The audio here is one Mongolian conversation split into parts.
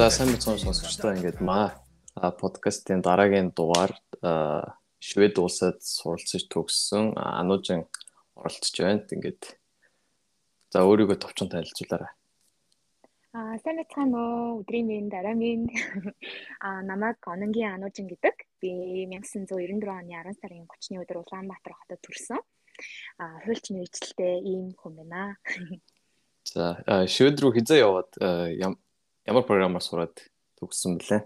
За сайн мэдсэн сонсогчдоо. Ингээд маа подкастын дараагийн дугаар Швед улсад суралцж төгссөн Анужин оролцож байна. Ингээд за өөрийгөө товчон танилцуулаарай. Аа сайн мэцхан уу өдрийн минь дараа минь аа намайг Ононгийн Анужин гэдэг. Би 1994 оны 10 сарын 30-ны өдөр Улаанбаатар хотод төрсөн. Аа хуульч мэрэгчлээ ийм хүн байна. За швед рүү хизээ яваад ямар програмаар сураад төгссөн бэлээ?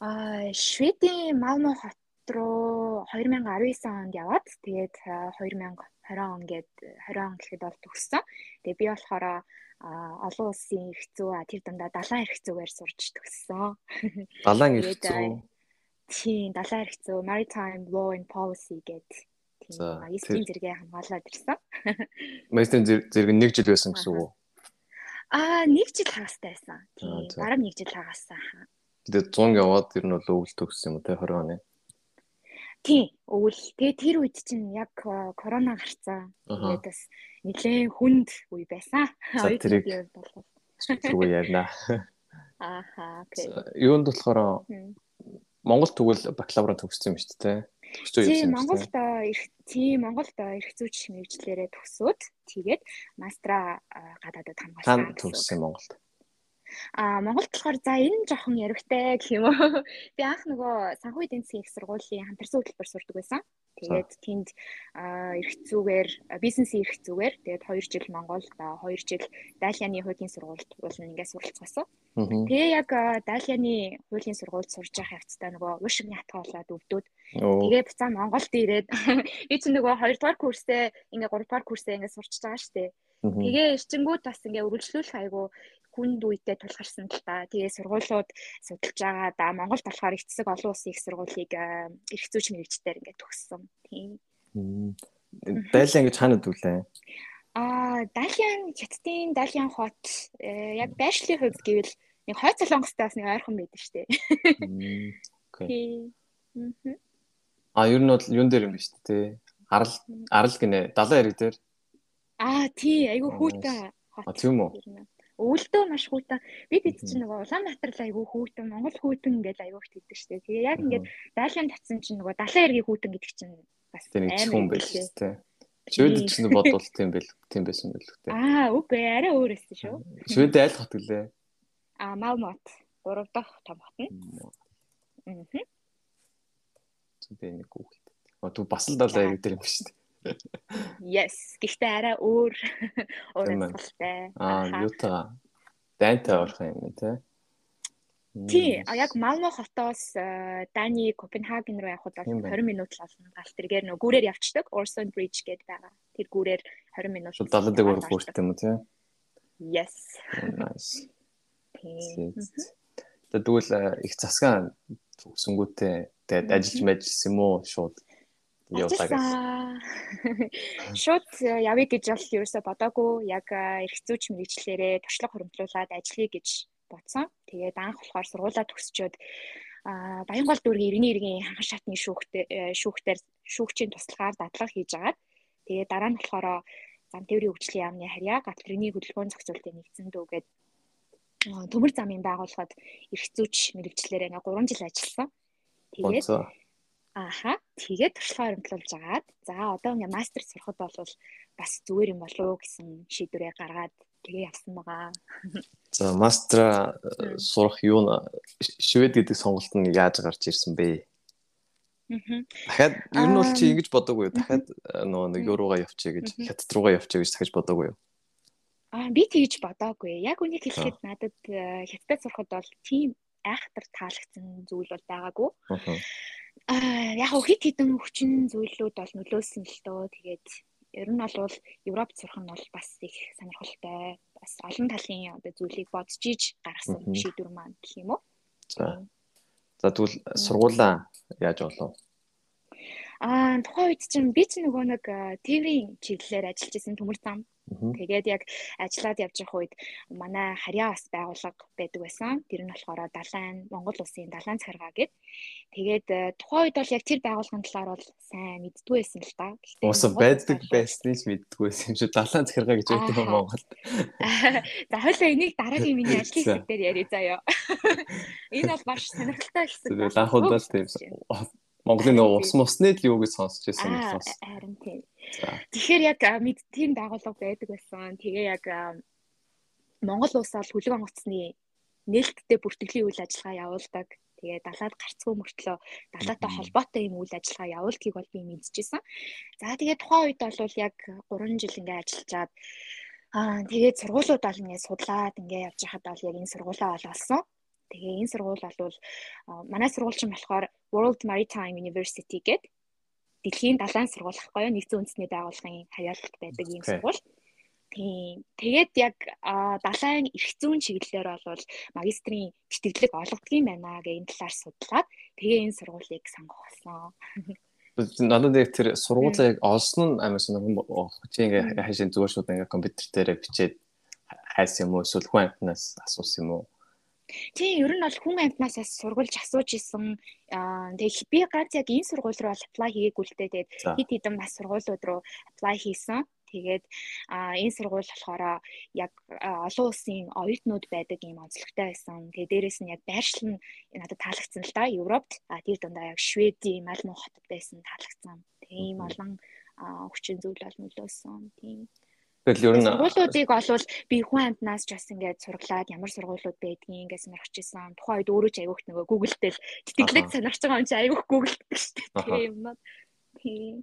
Шведийн Малмö хот руу 2019 онд яваад тэгээд 2020 он гээд 20 он гэхэд бол төгссөн. Тэгээд би болохоор олон улсын зүй тэр дандаа далайн эрх зүйгээр сурч төгссөн. Далайн зүй. Тийм, далайн зүй, maritime law and policy гэдэг тийм магистрийн зэрэгээ хамгаалаад ирсэн. Магистрийн зэрэг нэг жил байсан гэсэн үг үү? Аа, нэг жил хагастай байсан. Тийм, бараг нэг жил хагассан. Тэгээд 100 яваад ер нь бол өвөл төгссөн юм те 20 оны. Тийм, өвөл. Тэгээ тэр үед чинь яг корона гарцсан. Тэгээд бас нэлээд хүнд үе байсан. Бол зүгөө ярина. Ааха, окей. Юунд болохоор Монгол тэгвэл бакалавра төгссөн юм шүү дээ. Явсан. Тийм, Монголд эрх тийм Монголд эрх зүйч мэрэгчлэрээ төгсөөд тэгээд мастра гадаадад хамгаалсан. Төгссөн Монголд. А Монголд болохоор за энэ жоохон яригтай гэх юм уу. Би анх нөгөө санхүү эдийн засгийн их сургуулийн хамтарсан хөтөлбөр сурдаг байсан. Тэгээд тэнд бизнесийн эрх зүйгээр тэгээд 2 жил Монголд 2 жил Дайлианы хуулийн сургуульд уулна ингээд суралцсан. Тэгээ яг Дайлианы хуулийн сургуульд сурж явах явцдаа нөгөө уушигны хатгаа болоод өвдөөд тэгээ буцаа Монголд ирээд би чинь нөгөө 2 дугаар курсээ ингээ 3 дугаар курсээ ингээ сурч байгаа штэ. Тэгээ эрчингүүд бас ингээ үргэлжлүүлэх айгу хүнд үедээ тулгарсан л та. Тэгээ сургуулиуд судалж байгаа да Монголд болохоор их засаг олон улсын их сургуулийг эрх зүйч мэрэгчдээр ингээд төгссөн. Тийм. Дайлан гэж хаана дүүлээ? Аа, Дайлан Хятадын Дайлан хот э, яг байшлын хувьд гэвэл нэг хойц солонгостой бас нэг ойрхон байдаг шүү дээ. Окей. А ер нь бол юун дээр юм биш үү? Арал арал гинэ 70 хэрэг дээр. Аа, тий, айгүй хүүтэн хот. А тийм үү? Өвөлдөө маш хүүтэн би бид чинь нөгөө Улаанбаатар л айгүй хүүтэн Монгол хүүтэн гэж айгүй их хэлдэг штэ. Тэгээ яг ингээд дайлан татсан чинь нөгөө далайн эргийн хүүтэн гэдэг чинь бас амар хүн байл штэ. Швед ч нэг бодвол тийм байл тийм байсан байл үстэй. Аа үгүй арай өөр өссөн шүү. Швед айл хот гэлээ. Аа Малмот 3 дахь том хот нь. Аа. Зүбэ нэг хүүхэд. Тү бас л далайн эрэг дээр юм штэ. Yes. Гэхдээ арай өөр амтгалтай. Аа, юута дайнтай орох юм тий. Тий, а яг Малмö хотоос Дани Копенгаген руу явхад бол 20 минут л олно. Галт тэргээр нөө гүүрээр явцдаг. Orson Bridge гэдэг байгаа. Тэр гүүрээр 20 минут. Шууд далдаг байх хүртээ юм уу тий? Yes. Nice. Тэгвэл их засгаан төгсөнгүүтээ тэгээд ажиллаж мэжсэн юм уу шууд явуулаа. Шууд э, явъя гэж бол ерөөсө бодоагүй. Яг э, эрх зүйч мэрэгчлэрээ туршлага хөрөмтлүүлээд ажиллая гэж бодсон. Тэгээд анх болохоор сургуулаа төгсчөөд а Баянгол дүүргийн иргэний иргэн ханган шатны шүүхтэр шүүхтэр шүүгчийн туслахаар дадлага хийж агаад тэгээд дараа нь болохоор зам тээврийн хөгжлийн яамны харьяа гатлрын хөдөлгөөний зохицуултыг нэгдсэн дүүгээд төмөр замын байгууллагад эрх зүйч мэрэгчлэрээ ингээ 3 жил ажилласан. Тэгээд Ааха. Тэгээд туршлагаа хөрөнгөлүүлж агаад за одоо ингээ мастер сурахад бол бас зүгээр юм болов уу гэсэн шийдвэрээ гаргаад тэгээ явсан байгаа. За мастера сурах юу швед гэдэг сонголт нь яаж гарч ирсэн бэ? Дахиад ер нь бол чи ингэж бодоогүй юу? Дахиад нөгөө нэг юуруугаа явчих гэж хятад руугаа явчих гэж дахиж бодоогүй юу? Аа би тэгж бодоогүй. Яг үнийг хэлэхэд надад хятадд сурахад бол тийм айхтар таалагдсан зүйл бол байгаагүй. Яг хит хитэн хүчин зүйлүүд бол нөлөөсөн л дөө. Тэгээд ер нь бол Европт сурах нь бол бас их сонирхолтой. Бас олон талын одоо зүйлийг бодож иж гаргасан шийдвэр маань гэх юм уу? За. За тэгвэл сургуулаа яаж болов? Аа тухайн үед чинь би ч нөгөө нэг тээврийн чиглэлээр ажиллаж исэн төмөр зам. Тэгээд яг ажиллаад явж байх үед манай харьяа бас байгууллага байдаг байсан. Тэр нь болохоор Далайн Монгол улсын Далайн царгаа гэд. Тэгээд э, тухайн үед бол яг тэр байгууллагын талаар бол сайн мэддгүй байсан л та. Уус байдаг байсныг ч мэддгүй байсан юм шиг Далайн царгаа гэж үүдэх юм Монголд. За хойлоо энийг дараагийн миний ажлын хэсэг дээр яриа заяа. Энэ бол маш сонирхолтой хэсэг. Анхудаас тийм Монголын нөгөө ус мусны л юу гэж сонсч байсан юм бас. Харин тийм. Тэгэхээр яг мэд тийм байгууллага байдаг байсан. Тэгээ яг Монгол улс бол хөлөг онгоцны нээлттэй бүртгэлийн үйл ажиллагаа явуулдаг. Тэгээ далаад гарцгүй мөртлөө далаатай холбоотой юм үйл ажиллагаа явуулдгийг бол би мэдчихсэн. За тэгээ тухайн үед бол яг 3 жил ингээ ажиллаад аа тэгээд сургуулиуд бол ингээ судлаад ингээ явж хахад бол яг энэ сургуулаа бол олсон. Тэгээ энэ сургууль бол манай сургууль чинь болохоор World Maritime University гэдэг дэлхийн далайн сургууль ахгүй юу нэгдсэн үндэсний байгууллагын хаяалт байдаг ийм сургууль. Тийм. Тэгээд яг далайн эрх зүйн чиглэлээр бол магистрийн тэтгэлэг олгодгийн байна гэх энэ талаар судлаад тэгээ энэ сургуулийг сонгох болсон. Надад яг тэр сургуулаа яг олсон нь амар сонирхол чи ингээ хашийн зүгээр шууд ингээ компьютер дээр бичээд хайсан юм уу эсвэл хүн амтнаас асуусан юм уу? Тийм, ер нь бол хүн амьтнаас сургуулж асууж исэн. Тэгээ би ганц яг энэ сургууль руу apply хийгээгүй л дээ. Тэгээд хит хитэн бас сургуулиуд руу apply хийсэн. Тэгээд энэ сургууль болохоор яг олон улсын оюутнууд байдаг юм онцлогтой байсан. Тэгээд дээрэс нь яг байршил нь надад таалагдсан л да. Европт а тэр дундаа яг Шведийн Малмö хотод байсан таалагдсан. Тийм олон хүчин зүйл бол нөлөөсөн. Тийм. Тэгэл ер нь сургуулиудыг олвол би хүн амтнаас ч бас ингээд сурглаад ямар сургуулиуд байдгийг ингээд сонирхож исэн. Тухайн үед өөрөө ч айгүйх нөгөө Google дээр тэтгэлэг сонирхож байгаа юм чи айгүйх Google шүү дээ. Тийм юм. Тийм.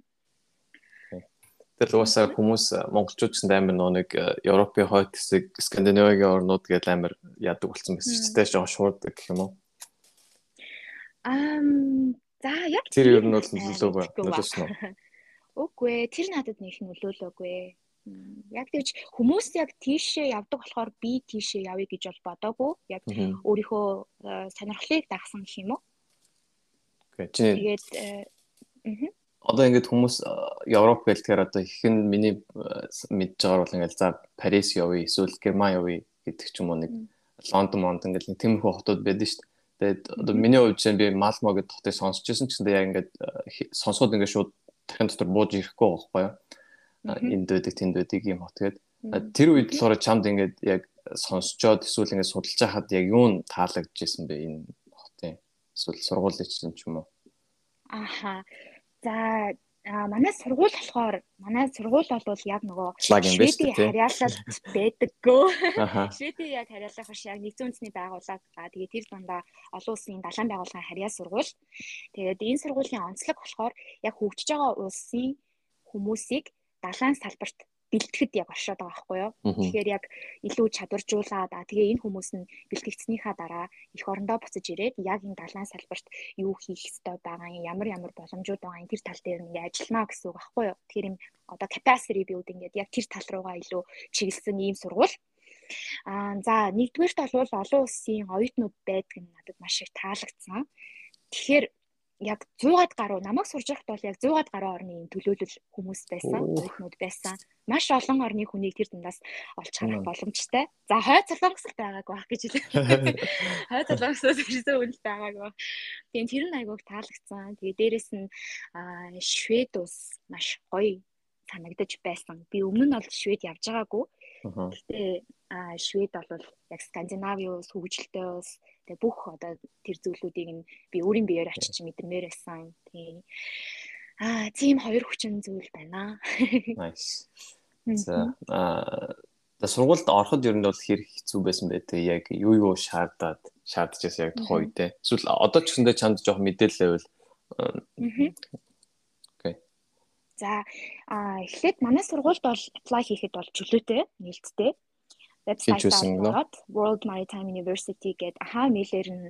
Тэр уусаа хүмүүс монголчууд ч амар нөө нэг Европын хойд хэсэг Скандинавигийн орнууд гээд амар яадаг болсон байсан ч тийм жоохон шуурдаг гэх юм уу? Ам за яг тэр ер нь бол нөлөөлөөгүй нөлөөсөн үү? Үгүй тэр надад нэг нөлөөлөөгүй Яг тэгж хүмүүс яг тийшээ явдаг болохоор би тийшээ явъя гэж бол бодоогүй. Яг өөрийнхөө э, сонирхлыг дагсан гэх юм уу? Тэгээд э, одоо ингээд хүмүүс э, Европ гэлтэхээр одоо их нь миний мэдж байгаа бол ингээд за Парис явъя, эсвэл Герман явъя гэдэг ч юм уу нэг Лондон, Мондон гэл нэг тиймэрхүү хотууд байдаг шүү дээ. Тэгээд одоо миний хувьд чинь би Малмо гэдэг хотыг сонсч байсан ч гэсэн яг ингээд сонсоход ингээд шууд дахин дотор бууж ирэхгүй байхгүй юу? Энд байдаг тэнд байдаг юм хот гээд тэр үед болохоор чамд ингээд яг сонсцоод эсвэл ингээд судалж байхад яг юу нь таалагдж исэн бэ энэ хотын эсвэл сургуулийн чинь ч юм уу Аха. За манай сургууль болохоор манай сургууль бол яг нөгөө шведийн харьяалалт байдаггүй. Шведийн яг харьяалах биш яг нэгдсэн үндэсний байгууллага. Тэгээ тэр дундаа олон улсын далайн байгууллагын харьяа сургууль. Тэгээд энэ сургуулийн онцлог болохоор яг хөгжиж байгаа улсын хүмүүсийг далайн салбарт бэлтгэхэд яг оршоод байгаа байхгүй юу. Тэгэхээр яг илүү чадваржуулаад аа тэгээ энэ хүмүүс нь бэлтгэгдснийхаа дараа их орондоо буцаж ирээд яг энэ далайн салбарт юу хийх ёстой байгаа юм ямар ямар боломжууд байгаа юм тэр тал дээр ингээ ажиллана гэсэн үг байхгүй юу. Тэгэхээр юм одоо capacity building гэдэг яг тэр тал руугаа илүү чиглэсэн ийм сургууль. Аа за нэгдүгээрт бол олон улсын оюутнууд байдаг нь надад маш их таалагдсан. Тэгэхээр яг 100-аад гаруй намайг сурж байхад бол яг 100-аад гаруй орны төлөөлөл хүмүүс байсан, өөрхнүүд байсан. Маш олон орны хүнийг тэр дундаас олж харах боломжтой. За хой цолонгос л байгаагүй байх гэж хэлээ. Хой цолонгосоос ирсэн үйл байгаагүй. Тийм тэр нь айгууг таалагдсан. Тэгээ дээрэс нь Швед улс маш гоё санагдаж байсан. Би өмнө нь бол Швед явж байгаагүй. Гэтэ Швед бол яг Скандинавийн улс хөгжилтэй улс Тэгээ бүх одоо тэр зүйлүүдийг нь би өөрийн биеэр очиж мэдэрмээр байсан. Тий. Аа, тийм хоёр хүчин зүйл байна. Nice. За аа сургуульд ороход ер нь бол хэр хэцүү байсан бэ те яг юу юу шаардаад шаардж байсан яг тухайн үедээ. Эсвэл одоо ч гэсэндээ чамд жоох мэдээлэл байвал. За эхлээд манай сургуульд бол apply хийхэд бол чөлөөтэй нээлттэй вебсайтаар ороод World Maritime University гэдэг аха мэйлэр нь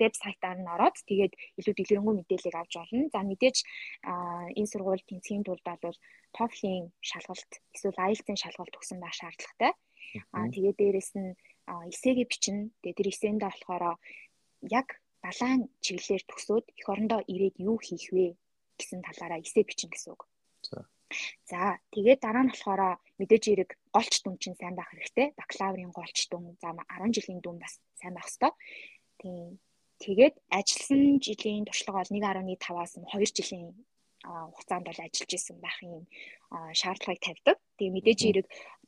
вебсайтаар нь ороод тэгээд илүү дэлгэрэнгүй мэдээллийг авч болно. За мэдээж энэ сургууль тэнцгийн тулд бол TOEFL-ийн шалгалт эсвэл IELTS-ийн шалгалт өгсөн байх шаардлагатай. Аа тэгээд дээрэс нь эсээгээ бичнэ. Тэгээд тэр эсээндээ болохоор яг далайн чиглэлээр төгсөөд эх орондоо ирээд юу хийх вэ гэсэн талаараа эсэ бичнэ гэсэн үг. За. За тэгээд дараа нь болохоор мэдээж эрэг голч дүн чинь сайн байх хэрэгтэй. Бакалаврын голч дүн за 10 жилийн дүн бас сайн байх хэрэгтэй. Тийм. Тэгээд ажилласан жилийн туршлага бол 1.5-аас 2 жилийн хугацаанд бол ажиллаж исэн байх юм шаардлагыг тавьдаг. Тэгээ мэдээж эрэг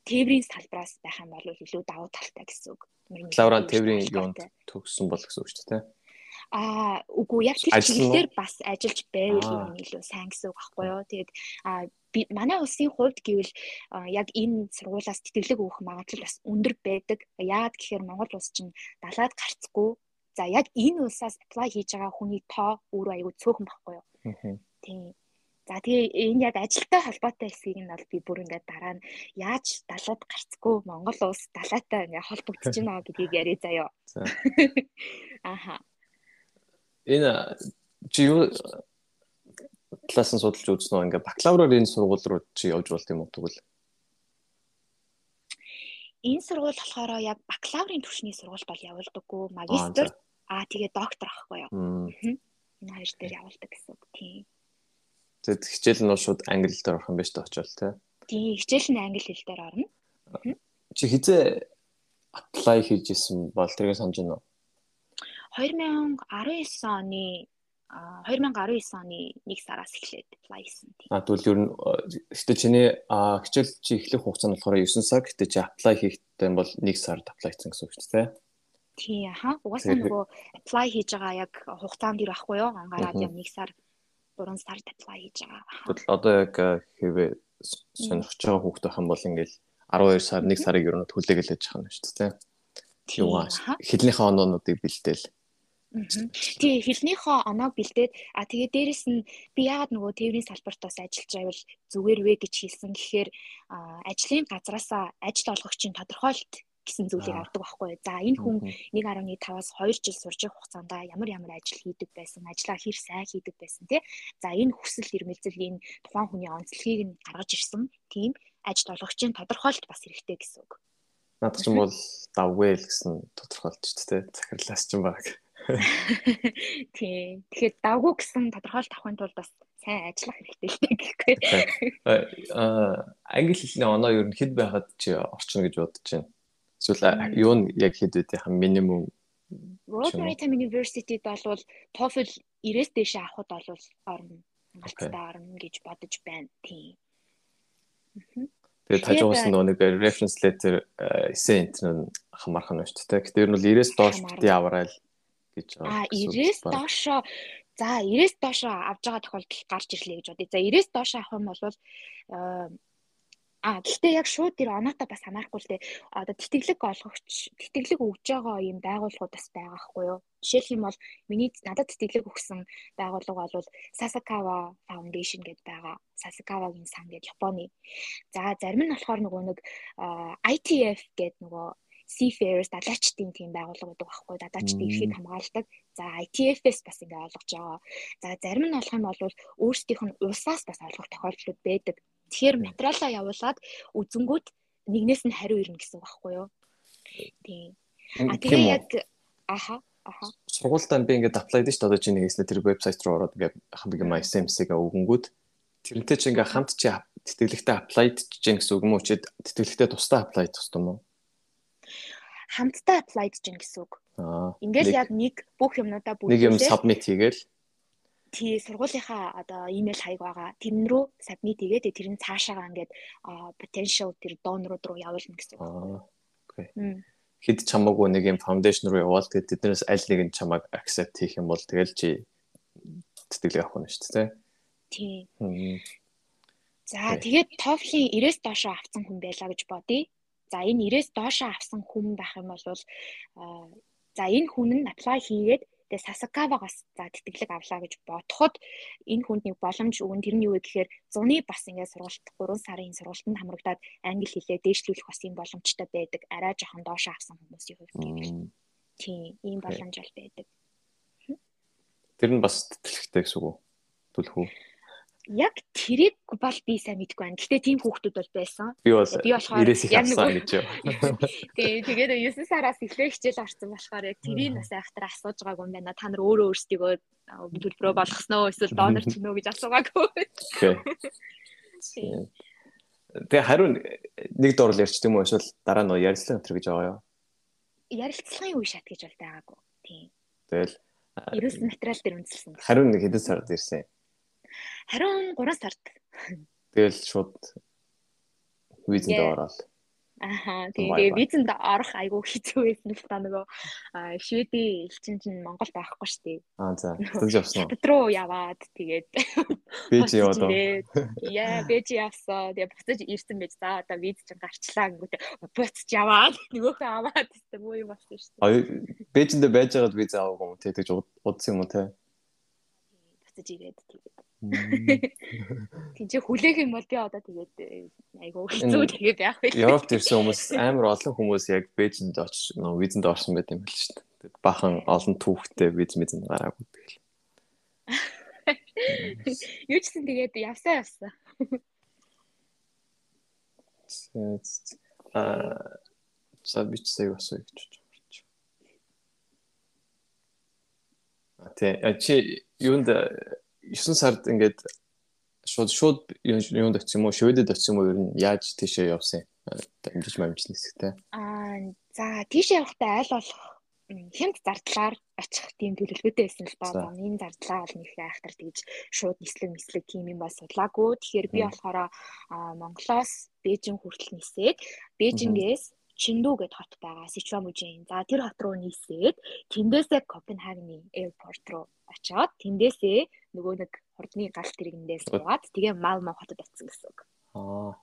тээврийн салбраас байх юм бол илүү давуу талтай гэсэн үг. Бакалаврын тээврийн юунд төгссөн бол гэсэн үг шүү дээ. Аа үгүй яг тэр чиглэлээр бас ажиллаж байвал илүү сайн гэсэн үг байхгүй юу. Тэгээд аа манай улсын хувьд гэвэл яг энэ сургуулаас тэтгэлэг өгөх магадлал бас өндөр байдаг. Яагаад гэхээр Монгол улс чинь далаад гарцгүй. За яг энэ улсаас apply хийж байгаа хүний тоо өөрөө аягүй цөөхөн байхгүй юу. Тийм. За тэгээ энэ яг ажилтай холбоотой хэсгийг нь бол би бүр ингээд дараа нь яаж далаад гарцгүй Монгол улс далаатай ингээд холбогдож байна гэдгийг яриа заяа. Аха. Энэ чи юу талаас нь судалж үзсэн үү ингээд бакалавраар энэ сургууль руу чи явж болт юм уу тэгвэл? Энэ сургууль болохоор яг бакалаврын түвшний сургууль бол явуулдаггүй магистр аа тэгээ доктор ахгүй юу. Энэ хоёр дээр явуулдаг гэсэн үг тийм. Тэгээд хичээл нь бол шууд англи хэлээр орох юм байна шүү дээ очивол тий. Тийм, хичээл нь англи хэл дээр орно. Чи хизээ apply хийж исэн бол тэргээ санаж байна уу? 2019 оны 2019 оны 1 сараас эхлээд apply хийсэн тийм. А тэгвэл ер нь гэтээ чиний хичээл чи эхлэх хугацаа нь болохоор 9 сар гэтээ чи apply хийхдээ бол 1 сард apply хийсэн гэсэн үг шүү дээ. Тийм аха. Угаасаа нөгөө apply хийж байгаа яг хугацаанд ир ахгүй юу? Ангараад яг 1 сар 3 сар apply хийж байгаа. Тэгвэл одоо яг хэвээ сонирхож байгаа хүүхд байх юм бол ингээл 12 сар 1 сарыг ер нь хүлээгээл яж байгаа юм шүү дээ. Тийм үү. Хэлнийхээ оноонуудыг бэлдээл. Тэгээ хэлнийхөө оноог бэлдээд а тэгээ дээрэс нь би яагаад нөгөө тээврийн салбарт бас ажиллаж байвал зүгээр вэ гэж хэлсэн гэхээр ажлын газраасаа ажил олгогчийн тодорхойлт гэсэн зүйлийг авдаг байхгүй. За энэ хүн 1.5-аас 2 жил сурч явах хугацаанд ямар ямар ажил хийдэг байсан, ажлаа хэр сайн хийдэг байсан тий. За энэ хүсэл эрмэлзэл энэ тухайн хүний онцлогийг нь гаргаж ирсэн тийм ажил олгогчийн тодорхойлт бас хэрэгтэй гэсэн үг. Наад чинь бол давгүй л гэсэн тодорхойлт ч тий. Захирлаас чинь баг. Тийм. Тэгэхээр давгүй гэсэн тодорхойлт авахын тулд бас сайн ажиллах хэрэгтэй л дээ гэхгүй. Аа англи хэлний оноо ер нь хэд байхад чи орчно гэж бодож байна. Эсвэл юу нь яг хэд үдийнх нь минимум Rhode Island University-д бол TOEFL 90-с дээш авахд бол орно. Хангалттай орно гэж бодож байна. Тийм. Тэгээд хажуугаас нь нэг reference letter эссе энтер нь хамаарх нь шүү дээ. Гэтэ ер нь бол 90-с доош бити аваарай гэж. Аа 90-с доошоо за 90-с доошоо авж байгаа тохиолдол гарч ирлээ гэж бодъё. За 90-с доошоо авах юм бол А гэхдээ яг шууд тэр оноотой бас хамаарахгүй л дээ. Одоо тэтгэлэг олгогч, тэтгэлэг өгж байгаа юм байгууллагууд бас байгаа хгүй юу? Жишээлх юм бол миний надад тэтгэлэг өгсөн байгууллага бол Sasakawa Foundation гэдээ байгаа. Sasakawa-гийн сан гэдэг Японы. За зарим нь болохоор нөгөө нэг ITF гэдэг нөгөө Seafarers далаачдын тийм байгууллага байдаг байхгүй далаачдын эрхийг хамгаалдаг. За ITF-с бас ингээ олгож байгаа. За зарим нь болох юм бол өөрсдийнх нь улсаас бас олгох тохиолдлууд байдаг. Тэгэхээр материалаа явуулаад үзэнгүүт нэгнээс нь хариу ирнэ гэсэн үг байхгүй юу? Тийм. А тэгээ яг аха аха сургуультанд би ингээд аплайд шүү дээ одоо чи нэг хэснэ тэр вебсайт руу ороод ингээд хамгийн маа SMS-ийг өгөнгүүд тэрнтэй чи ингээд хамт чи тэтгэлэгтэй аплайд чинь гэсэн үг юм уу чи тэтгэлэгтэй тусдаа аплайд тусдаа юм уу хамтдаа аплайд чинь гэсэн үг аа ингээд яг нэг бүх юмнуудаа бүгд нэг юм сабмит хийгээл тий сургуулийнхаа одоо имэйл хаяг байгаа. Тэрн рүү submit хийгээд тэр нь цаашаагаа ингээд potential тэр донорууд руу явуулна гэсэн үг. Окей. Хэд чамаагүй нэг юм foundation руу явуул тэгээд тэднээс аль нэг нь чамааг accept хийх юм бол тэгэл чи тэтгэлэг авах нь шүү дээ. Тий. За тэгээд TOEFL-ийн 90-с доошоо авсан хүн байлаа гэж бодъё. За энэ 90-с доошоо авсан хүн байх юм бол за энэ хүн нь apply хийгээд Тэгээ Сасакавагаас за тэтгэлэг авлаа гэж бодоход энэ хүнд нэг боломж өгөн тэр нь юу вэ гэхээр зуны бас ингээд сургалт 3 сарын сургалтанд хамрагдаад англи хэлээ дээшлүүлэх бас юм боломжтой байдаг. Арай жоохон доош авсан хүмүүсийн хувьд гэвэл. Тийм, ийм боломж бол байдаг. Тэр нь бас тэтгэлэгтэй гэсэн үг үү? Түлхүү. Яг тэрийг бол би сайн мэдгүй байна. Гэтэ тийм хүүхдүүд бол байсан. Би бол би болохоор яг нэг гэж юу. Тий, тэгээд 9 сараас эхлээ хичээл орсон болохоор яг тэрийг бас айхтар асууж байгаагүй юм байна. Та нар өөрөө өөрсдийгөө төлбөрөө болгосноо эсвэл донор ч нөө гэж асуугаагүй. Тэгээ хариу нэг дурл ярьчих юм уу эсвэл дараа нь ярилцлага өтер гэж байгаа юу? Ярилцлагын үе шат гэж бол байгаагүй. Тийм. Тэгэл ерөөс материал дээр үндэслсэн. Хариу нэг хэдэн сард ирсэн? Харин 3 сард. Тэгэл шууд визэнд ороод. Аа тэгээ визэнд орох айгүй хэцүү байсан л та нөгөө Шведийн элчин чинь Монгол байхгүй шүү дээ. Аа за. Тэгж явсан уу? Руу яваад тэгээд Бэж яваад. Яа, бэж явсан. Тэгээ буцаж ирсэн байж за одоо виз чинь гарчлаа гингүүтээ буцаж яваад нөгөөхөө аваад гэсэн юм болсон шүү дээ. Аа бэжэндээ байж байгаад виз аваагүй юм тэгж удсан юм уу те? Буцаж ирээд тэгээд Тийм чи хүлээх юм бол би одоо тэгээд э, айгуу хэцүү тэгээд байх байх. Европт ирсэн хүмүүс амар олон хүмүүс яг Бээжинд очиж нөө визэнд орсон байт юм байл шүү дээ. Тэгээд бахан олон түүхтэй виз мэзэнд гараагүй тэгэл. Юу ч гэсэн тэгээд явсаа явсан. Аа за би ч сая бас гэж бодож байна. А тий чи юунд 9 сард ингээд шууд шууд юунд очив юм уу? Шведэд очив юм уу? Ер нь яаж тийшээ явсан юм? Амжилт амжилт хэсэгтэй. Аа за тийшээ явахдаа аль болох хямд зардлаар очих тийм төлөвлөгөөтэй байсан л ба. Энэ зардлаа бол нэг айхтар тэгж шууд нислэг мислэг тийм юм ба судлаагүй. Тэгэхээр би болохоор Монголоос Бээжин хүртэл нисээд Бээжингээс Чиндүү гэд хот байгаа Сичуамужийн. За тэр хот руу нисээд тэндээсээ Копенхагны аэропорт руу очоод тэндээсээ нөгөө нэг хурдны галт тэргэндээ суугаад тэгээ Малмо хотод очсон гэсэн үг. Аа.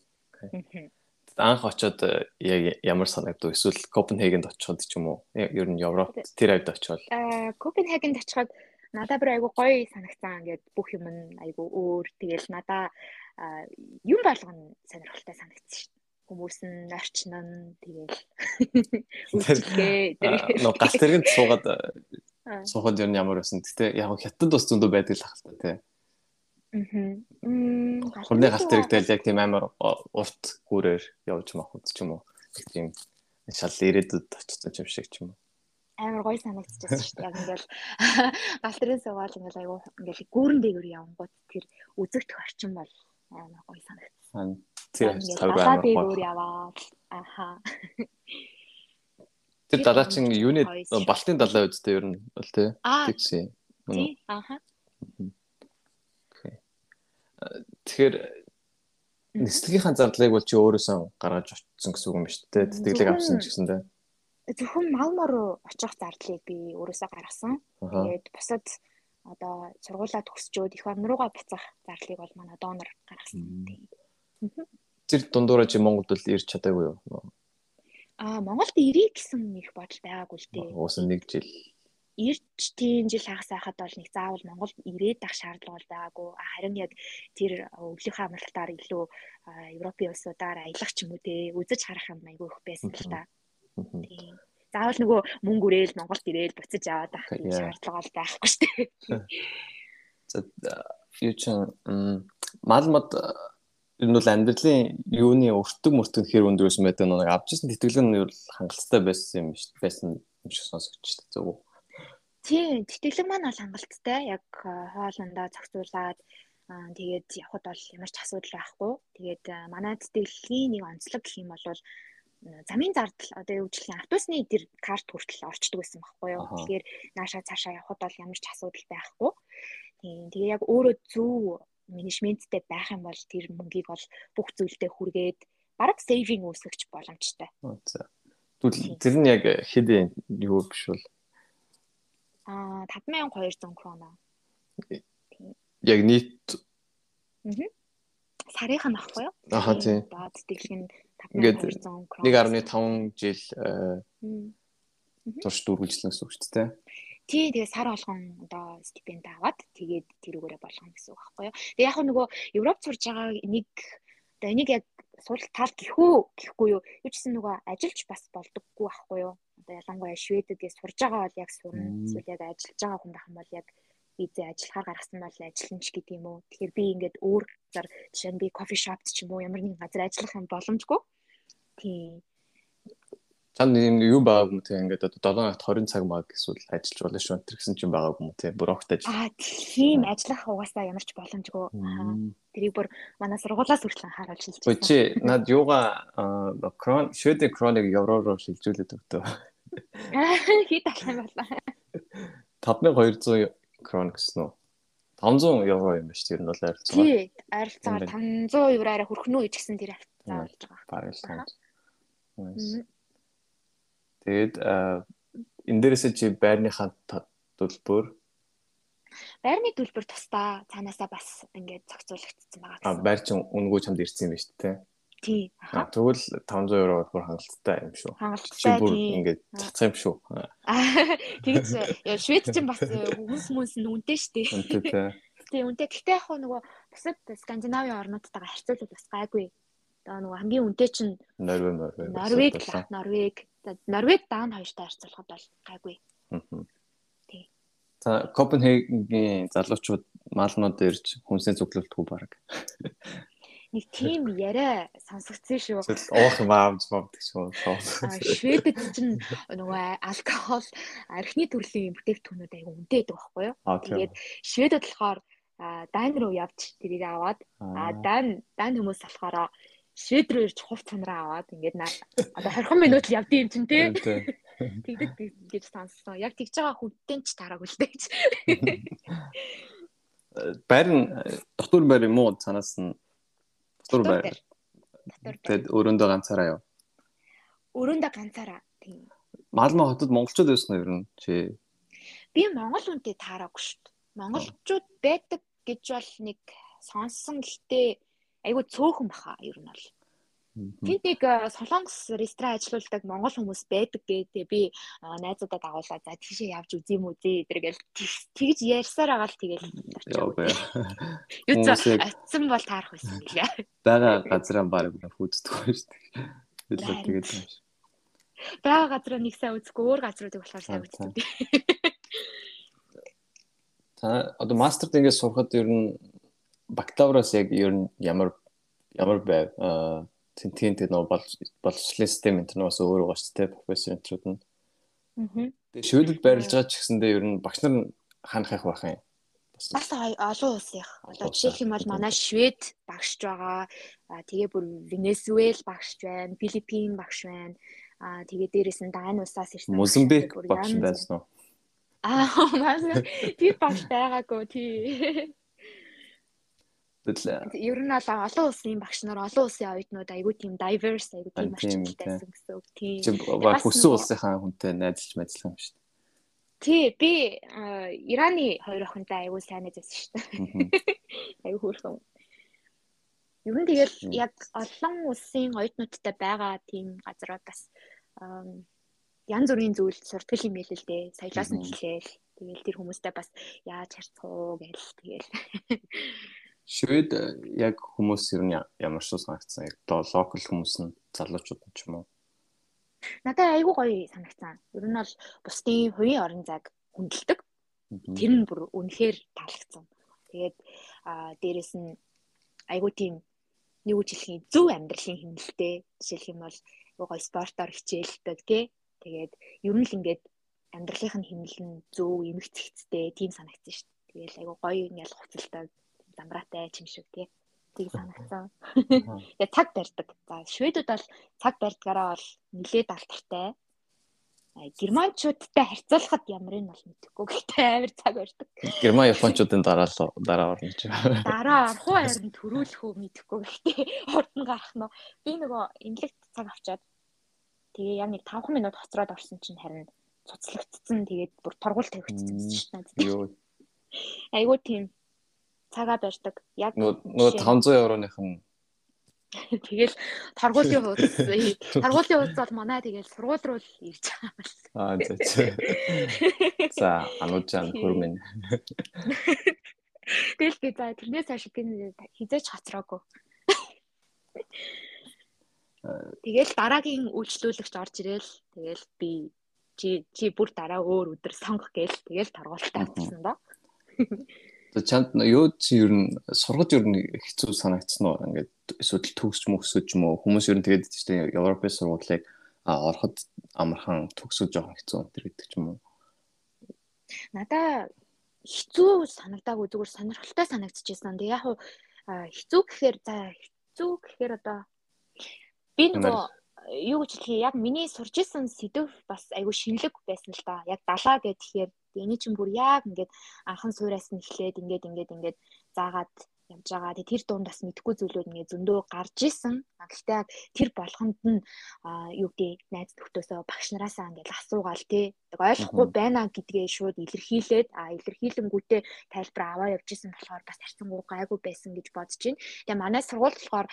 Анх очоод э, яг ямар санагдав? Эсвэл Копенхагенд очиход ч юм уу? Ер нь Европ тэр хавьд очивол. Аа, Копенхагенд очиход надад бүр айгу гоё санагцсан. Ингээд бүх юм айгу өөр. Тэгэл надаа юм болгоно сонирхолтой санагдсан шүү хүмүүс нь нь тэгэл үйлчлээ. Нөө галт тэргэнд суугаад суухад ер нь ямар байсан. Гэтэ яг хятад бас зөндөө байдаг л ахalta тий. Аа. Хурны галт тэрэгтэй яг тийм амар урт гүрээр явж махуд ч юм уу. Тийм шал ирээдүйд очсон юм шиг ч юм уу амар гоё санагдчихсан шүү дээ. Яг ингээл гал тэрэн суугаад ингээл айгу ингээл гүүрэн дээгүүр явангууд тэр үзэгдэх орчин бол амар гоё санагдсан. Тэр цаг амар гоё. яваад аха. Тэр далаа чин юуны балтын далаа үстэй ер нь бол тий. Тэгсэн. Тий. Аха. Тэгэхээр нислэгийнхаа зардлыг бол чи өөрөөсөө гаргаж очсон гэсэн үг юм шүү дээ. Тэтгэлэг авсан ч гэсэн дээ. Зөвхөн Малмо руу очих зардлыг би өөрөөсөө гаргасан. Тэгээд бусад одоо сургуулаа төгсчөөд их орн руугаа буцах зарлыг бол манай донор гаргасан. Тэр дундуура чи Монголд л ирч чадаагүй юу? Аа Монголд ирэх гэсэн их бодол байгаагүй л дээ. Уусан нэг жил ирч тийм жил хагас байхад бол нэг заавал Монголд ирээд ах шаардлага бол байгаагүй. Харин яг тэр өвлийнхөө амралтаар илүү Европын улсуудаар аялах ч юм уу те үзэж харах юм айгүй их байсан л та. Тийм заавал нөгөө мөнгө үрээл Монголд ирээл буцаж яваад ах юм шаардлага бол байхгүй шүү дээ. За юу ч малмад ер нь бол амьдралын юуны өртөг мөртөг хэр өндөрөөс мэдээ нэг авчихсан тэтгэлэг нь ер хангалттай байсан юм шүү байсан юм шиг сонсогч та зөв үү? Тийм, тэтгэлэг маань бол хангалттай. Яг хоолндоо зохицуулаад тэгээд явхад бол ямар ч асуудал байхгүй. Тэгээд манай тэтгэлгийн нэг онцлог гэх юм бол замын зардал одоо гэвэл автобусны тэр карт хүртэл орчдөг байсан байхгүй юу. Тэгэхээр наашаа цаашаа явхад бол ямар ч асуудал байхгүй. Тийм тэгээ яг өөрөө зөв менежменттэй байх юм бол тэр мөнгийг бол бүх зүйлдээ хүргээд бараг сейвинг үүсгэж боломжтой. За. Тэгвэл тэр нь яг хэд юу биш бол аа 5200 крона. Яг нийт Аа. Сарынх нь ахгүй юу? Аа тийм. Даад тэглэг нь Ингээд 1.5 жил турш дүүргэлжлэн гэсэн үг шүү дээ. Тий, тэгээ сар болгон одоо стипенд аваад тэгээд тэрүүгээрээ болгоно гэсэн үг байхгүй юу. Тэгээ яг нөгөө Европ сурж байгаа нэг одоо энийг яг суралт тал гэхүү гэхгүй юу. Юу ч гэсэн нөгөө ажиллаж бас болдоггүй байхгүй юу. Одоо ялангуяа Шведэд яг сурж байгаа бол яг сурна. Эсвэл яг ажиллаж байгаа хүн байх юм бол яг визээ ажиллахаар гаргасан бол ажиллана ч гэдэг юм уу. Тэгэхээр би ингээд өөр газар жишээ нь би кофе шопт ч юм уу ямар нэгэн газар ажиллах юм боломжгүй. Тийм. Чанд юм юу байгааг юм те ингээд одоо 7 хоногт 20 цаг маг эсвэл ажиллаж болно шүү энэ гэсэн чинь байгааг юм те бүр огт ажил. Аа тийм ажиллах угаасаа ямар ч боломжгүй. Тэрийг бүр манай сургуулаас хүртэл харуулж хэлж байна. Чи над юугаа крон шүдэ кроныг евроор шилжүүлээд өгдөө. Хит алхам болоо. 5200 крон гэсэн үү? 500 евро юм ба шүү. Тэр нь бол ойролцоогоор. Тий, ойролцоогоор 500 евроараа хүрэх нь үү гэж гисэн тэр хавцаа болж байгаа. Бараг л тань. Тэгээд энэ дээрээсээ чи байрныхаа төлбөр байрны төлбөр тусдаа цаанаасаа бас ингээд зохицуулагдсан байгаа. А байр чин үнгүү чамд ирсэн юм байна шүү дээ. Тий. Тэгвэл 500 евро бүр хангалттай юм шүү. Хангалттай тий. Ингээд цацсан юм шүү. Тэгэж Швед ч бас хүмүүс хүмүүс нь үнэтэй шүү дээ. Үнэтэй тий. Тий үнэтэй. Гэхдээ яг нөгөө бусад Скандинавийн орнуудтайгаа харьцуулбал бас гайгүй. Одоо нөгөө хамгийн үнэтэй чинь Норвег Норвег. Норвег Норвег. Норвег даан хоёртой харьцуулахад бол гайгүй. Тий. За Копенгагийн залуучууд маалнууд ирж хүнсээ цуглуулдаггүй баг нэг тийм яриа сонсогдсон шүү. Уух юм аамж мавдаг шүү. Шведэд чинь нөгөө алкогол архины төрлийн бүтээгдэхүүнүүд аяга үнэтэй байдаг байхгүй юу? Тэгээд Шведэд болохоор дан руу явж тэрийг аваад а дан дан хүмүүс болохоор швед руу ирж хувц цанараа аваад ингээд одоо 20 минут л явд юм чинь тий. Тэгдэг гэж сонссон. Яг тэгж байгаа хүнтэй ч тараагүй л дээ гэж. Барин дотор байр юм уу цанаас нь Дотор байр. Тэгэд өрөөндөө ганцаараа яв. Өрөөндөө ганцаараа. Тийм. Малмаа хотод монголчууд байсан юм ер нь чи. Би монгол үнтэй таараагүй шүү дээ. Монголчууд байдаг гэж бол нэг сонссон гэхдээ айгүй цөөхөн баха ер нь бол. Тэнд нэг солонгос ресторан ажиллаулдаг монгол хүмүүс байдаг гэдэг би найзуудаа дагуулаад за тийшээ явж үзье юм үзье эдэргээл тэгж ярьсаар байгаа л тэгэл очив. Юу ч атсан бол таарах байсан гэлээ. Бага газраа баг дээ. Тэгэл тэгээд юм шиг. Бага газраа нэг сайн үзэхгүй өөр газруудыг болохоор сайн үздэг. Та одоо мастерт ингээд сурахад ер нь бакалавраас яг ер нь ямар ямар байв тентийн тэр нөгөө боловсролын систем энэ нь бас өөр байгаа шүү дээ профессор энтрүүд нь. Аа. Тэгээ шүүдэд байрлаж байгаа ч гэсэндээ ер нь багш нар ханах их байх юм. Бас олон улсынх. Одоо жишээлх юм бол манай Швед багшж байгаа. Тэгээ бүр Венесуэл багшж байна, Филиппин багш байна. Аа тэгээ дээрэс нь Дани улсаас ирсэн. Мозамбик багш байсан уу? Аа, мас тэр багш байгаагүй тий. Тэгэл ер нь бол олон улсын багш нар олон улсын оюутнууд айгүй тийм diverse айгүй тийм орчиндайсэн гэсэн үг тийм. Чи хүссэн улсынхаа хүнтэй найзлж мэдлэх юм шүү дээ. Тий, би Ираны хоёр охинтой айгүй сайн найзсан шүү дээ. Айгүй хөөрхөн. Ер нь тэгэл яг олон улсын оюутнуудтай байгаа тийм газрууд бас янз бүрийн зүйл суртал юм хэлээ л дээ. Саялаас нь хэлээл. Тэгэл тэр хүмүүстэй бас яаж харцах уу гээл тэгэл Швед э, яг хүмүүс ер нь ямар ч санагдсан. Яг локал хүмүүс нь залуучууд ч юм уу. Надад айгүй гоё санагдсан. Ер нь бол бусдын хувийн орон зайг хүндэлдэг. Тэр нь бүр үнэхээр таалагдсан. Тэгээд аа дээрэс нь айгүй тийм нэг үжилхийн зөв амьдралын хэмнэлтэй. Жишээлх юм бол гоё спортоор хичээлдэг тий. Тэгээд ер нь л ингээд амьдралынх нь хэмнэл нь зөв эмгцэгцтэй тийм санагдсан шүү дээ. Тэгээд айгүй гоё ингээл хуцалтай замраатай ч юм шиг тий. Тийг санагцсан. Тэгээ цаг барьдаг. За шведүүд бол цаг барьдгаараа бол нилээд алтартай. Германчуудтай харьцуулахад ямар нь бол мэдэхгүй. Гэхдээ амар цаг барьдаг. Герман японочдын дараа л дараа орно гэж. Дараа орох уу харин төрүүлэх үү мэдэхгүй. Гэхдээ урд нь гарах нь би нөгөө инлэгт цаг авчаад тэгээ яг нэг 5 минут хоцроод орсон чинь харин цуцлагдсан. Тэгээд бүр торгуул тавигдсан шүү дээ. Айгуу тийм цагаа барьдаг. Яг нөгөө 500 евроных нь Тэгэл таргуулийн хуудас таргуулийн хуудас бол манай тэгэл сургууль руу л ирж байгаа юм байна. Аа за за. За ануужаан хөрмөн. Тэгэл би за тэрнээс хойш би хизээч хацраагүй. Тэгэл дараагийн үйлчлүүлэгч орж ирэл тэгэл би чи чи бүр дараа өөр өдөр сонгох гээл тэгэл таргуултаа авчихсан доо. Чамд юу чи ер нь сургаж ер нь хэцүү санагдсан уу? Ингээд эсвэл төгсч мөксөж юм уу? Хүмүүс ер нь тэгээд чинь Европын сургуулийг ороход амархан төгсөж жоохон хэцүү энэ гэдэг ч юм уу? Надаа хэцүү санагдаагүй зүгээр сонирхолтой санагдчихсан. Тэг яг хэцүү гэхээр за хэцүү гэхээр одоо би нөгөө юу гэж хэлхий яг миний сурж исэн сэдв бас айгүй шинэлэг байсан л да. Яг далаа гэхээр эний чинь бүр яг ингээд анхан суураас нь эхлээд ингээд ингээд ингээд заагаад явж байгаа. Тэгээ тэр дунд бас мэдхгүй зүйлүүд ингээ зөндөө гарч исэн. Гэхдээ тэр болгонд нь юу гэдэг найз нөхдөсөө багш нараасаа ингээл асуугаал тий. Ойлгохгүй байна гэдгээ шууд илэрхийлээд а илэрхийлэнгүүтээ тайлбар аваа явж исэн болохоор бас харцангуй гайгүй байсан гэж бодож байна. Тэгээ манай сургууль болохоор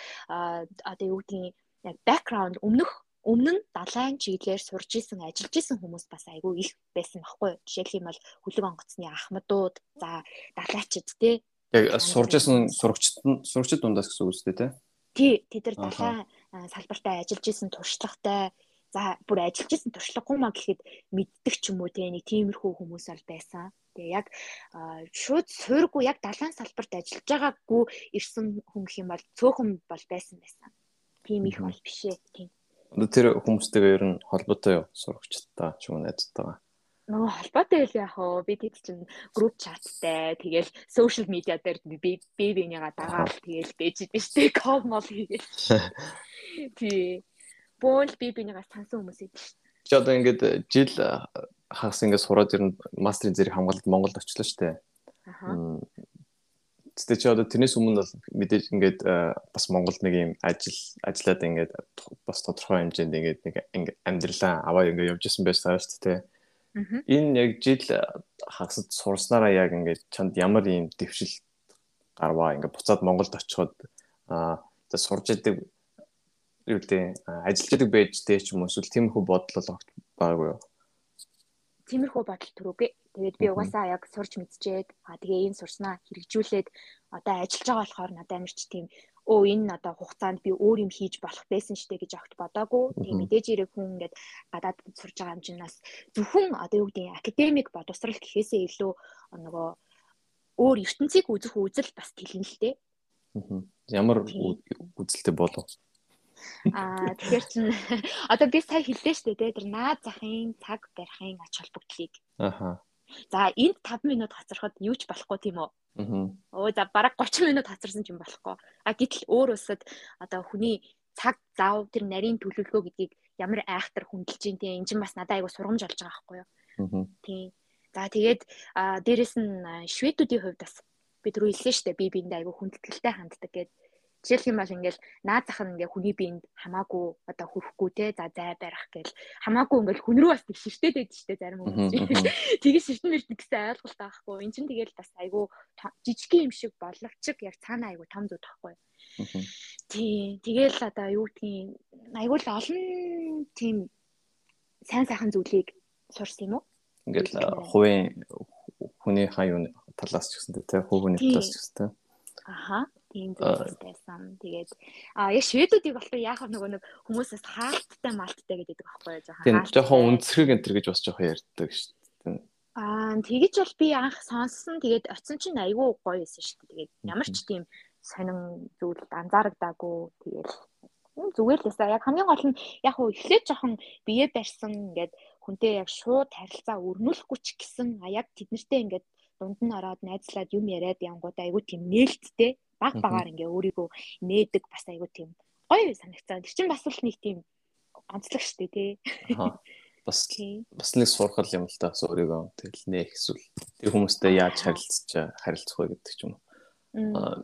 одоо юу гэдгийг яг background өмнөх өмнө нь далайн чиглэлээр сурж исэн ажиллаж исэн хүмүүс бас айгүй их байсан баггүй. Жишээлх юм бол хөлөг онгоцны ахмадууд, за далайчид тий Яг сурж байсан сурагчид сурагчид дундаас гэсэн үг үстэй тий. Тий, тэд нар далайн салбартаа ажиллаж исэн туршлагатай за бүр ажиллаж исэн туршлагагүй маа гэхэд мэддэг ч юм уу тий нэг тиймэрхүү хүмүүс бол байсан. Тэгээ яг шууд суургүй яг далайн салбарт ажиллаж байгаагүй ирсэн хүн гэх юм бол цөөхөн бол байсан байсан. Тийм их бол биш ээ тийм. Тэр хүмүүстэйгээ ер нь холбоотой юу сурагчдаа ч юм уу найзтайгаа нөгөө холбоотой байл яах вэ? Би тэд чинь групп чаттай тэгэл сошиал медиа дээр би би бинийгаа дагаад тэгэл бэж идэв штэ кол мол хийгээл. Тий. Бөөл би бинийгаа сансан хүмүүс идэв штэ. Чи одоо ингээд жил хагас ингээд сураад ирэн мастрын зэрэг хамгаалалт Монголд очлоо штэ. Аа. Тэгтээ чи одоо тэрнээс өмнө бол мэдээж ингээд бас Монголд нэг юм ажил ажиллаад ингээд бас тодорхой хэмжээнд ингээд нэг амьдралаа аваа ингээд явж исэн байсан шүү дээ. Энэ яг жил хагасд сурснараа яг ингээд чанд ямар ийм дэвшил гарваа ингээд буцаад Монголд очиход аа сурж идэг юу гэдэг ажиллаж идэг байж дээ ч юм уу эсвэл тиймэрхүү бодол огт байгаагүй юу? Тиймэрхүү бодол төрөөгөө. Тэгээд би угаасаа яг сурч мэдчихээд аа тэгээ энэ сурснаа хэрэгжүүлээд одоо ажиллаж байгаа болохоор надад амарч тийм өө энэ одоо хугацаанд би өөр юм хийж болох байсан штэ гэж огт бодоагүй. Тэгээ мэдээж ирэх хүн ингээд гадаад сурж байгаа бас зөвхөн одоо юу гэдэг академик бодосрал гэхээсээ илүү нөгөө өөр ертөнцийг үзэх үзэл бас тэлэн л дээ. Ямар үзэлтэй болов? Аа тэгэхээр чин одоо би сая хэллээ шүү дээ тэр наад захын цаг барихын ач холбогдлыг. Аха. За энд 5 минут хоцороход юу ч болохгүй тийм үү? Оо за бараг 30 минут хацарсан ч юм болохгүй. А гэтэл өөр улсад одоо хүний цаг зав тэр нарийн төлөвлөгөө гэдгийг ямар айхтар хүндэлж ин тийм энэ чинь бас надад айгу сургамж олж байгаа байхгүй юу. Тийм. За тэгээд дээрэс нь шведүүдийн хувьд бас бид рүү хэлсэн шүү дээ би биэндээ айгу хүндэтгэлтэй ханддаг гэдэг Жишээлх юм бол ингээл наад зах нь ингээ хүний биед хамаагүй одоо хүрхгүй те за зай барих гэл хамаагүй ингээл хүн рүү бас тэг ширтээд байдаг штэ зарим хүмүүс. Тэгээ ширтэн мэрт гэсэн ойлголт байхгүй. Энд чинь тэгэл бас айгүй жижигхэн юм шиг боловчиг яг цаана айгүй том зүг тахгүй. Тий. Тэгэл одоо юу гэдгийг айгүй л олон тийм сайн сайхан зүйлийг сурсан юм уу? Ингээл хувийн хүний хаа юу талаас ч гэсэн те хувийн талаас ч гэсэн. Аха тийм зүйлстэйсэн. Тэгээд а яг шведүүдийг болохоор яахав нөгөө нэг хүмүүсээс хаалттай малттай гэдэг байхгүй юу жоохон. Тийм жоохон үнцрэг энэ төр гэж бас жоохон ярьдаг шүү дээ. Аа тэгэж бол би анх сонссон. Тэгээд оцсон чинь айгүй гоё байсан шүү дээ. Тэгээд ямар ч тийм сонин зүйлд анзаарагдаагүй. Тэгээд зүгээр л эсэ яг хамгийн гол нь яг хөө эхлээд жоохон бие барьсан ингээд хүнтэй яг шууд харилцаа өрнүүлэхгүй ч гэсэн а яг тэднэртэй ингээд дунд нь ороод найзлаад юм яриад янгууд айгүй тийм нээлттэй баг багаар ингээ өөрийгөө нээдэг бас айгүй тийм гоё санагцаа. Тэр чинь бас л нэг тийм онцлог штэ тий. бас бас нэг сургал юм л та бас өөрийгөө тэгэл нээх эсвэл тэр хүмүүстэй яаж харилцаж харилцах вэ гэдэг ч юм уу.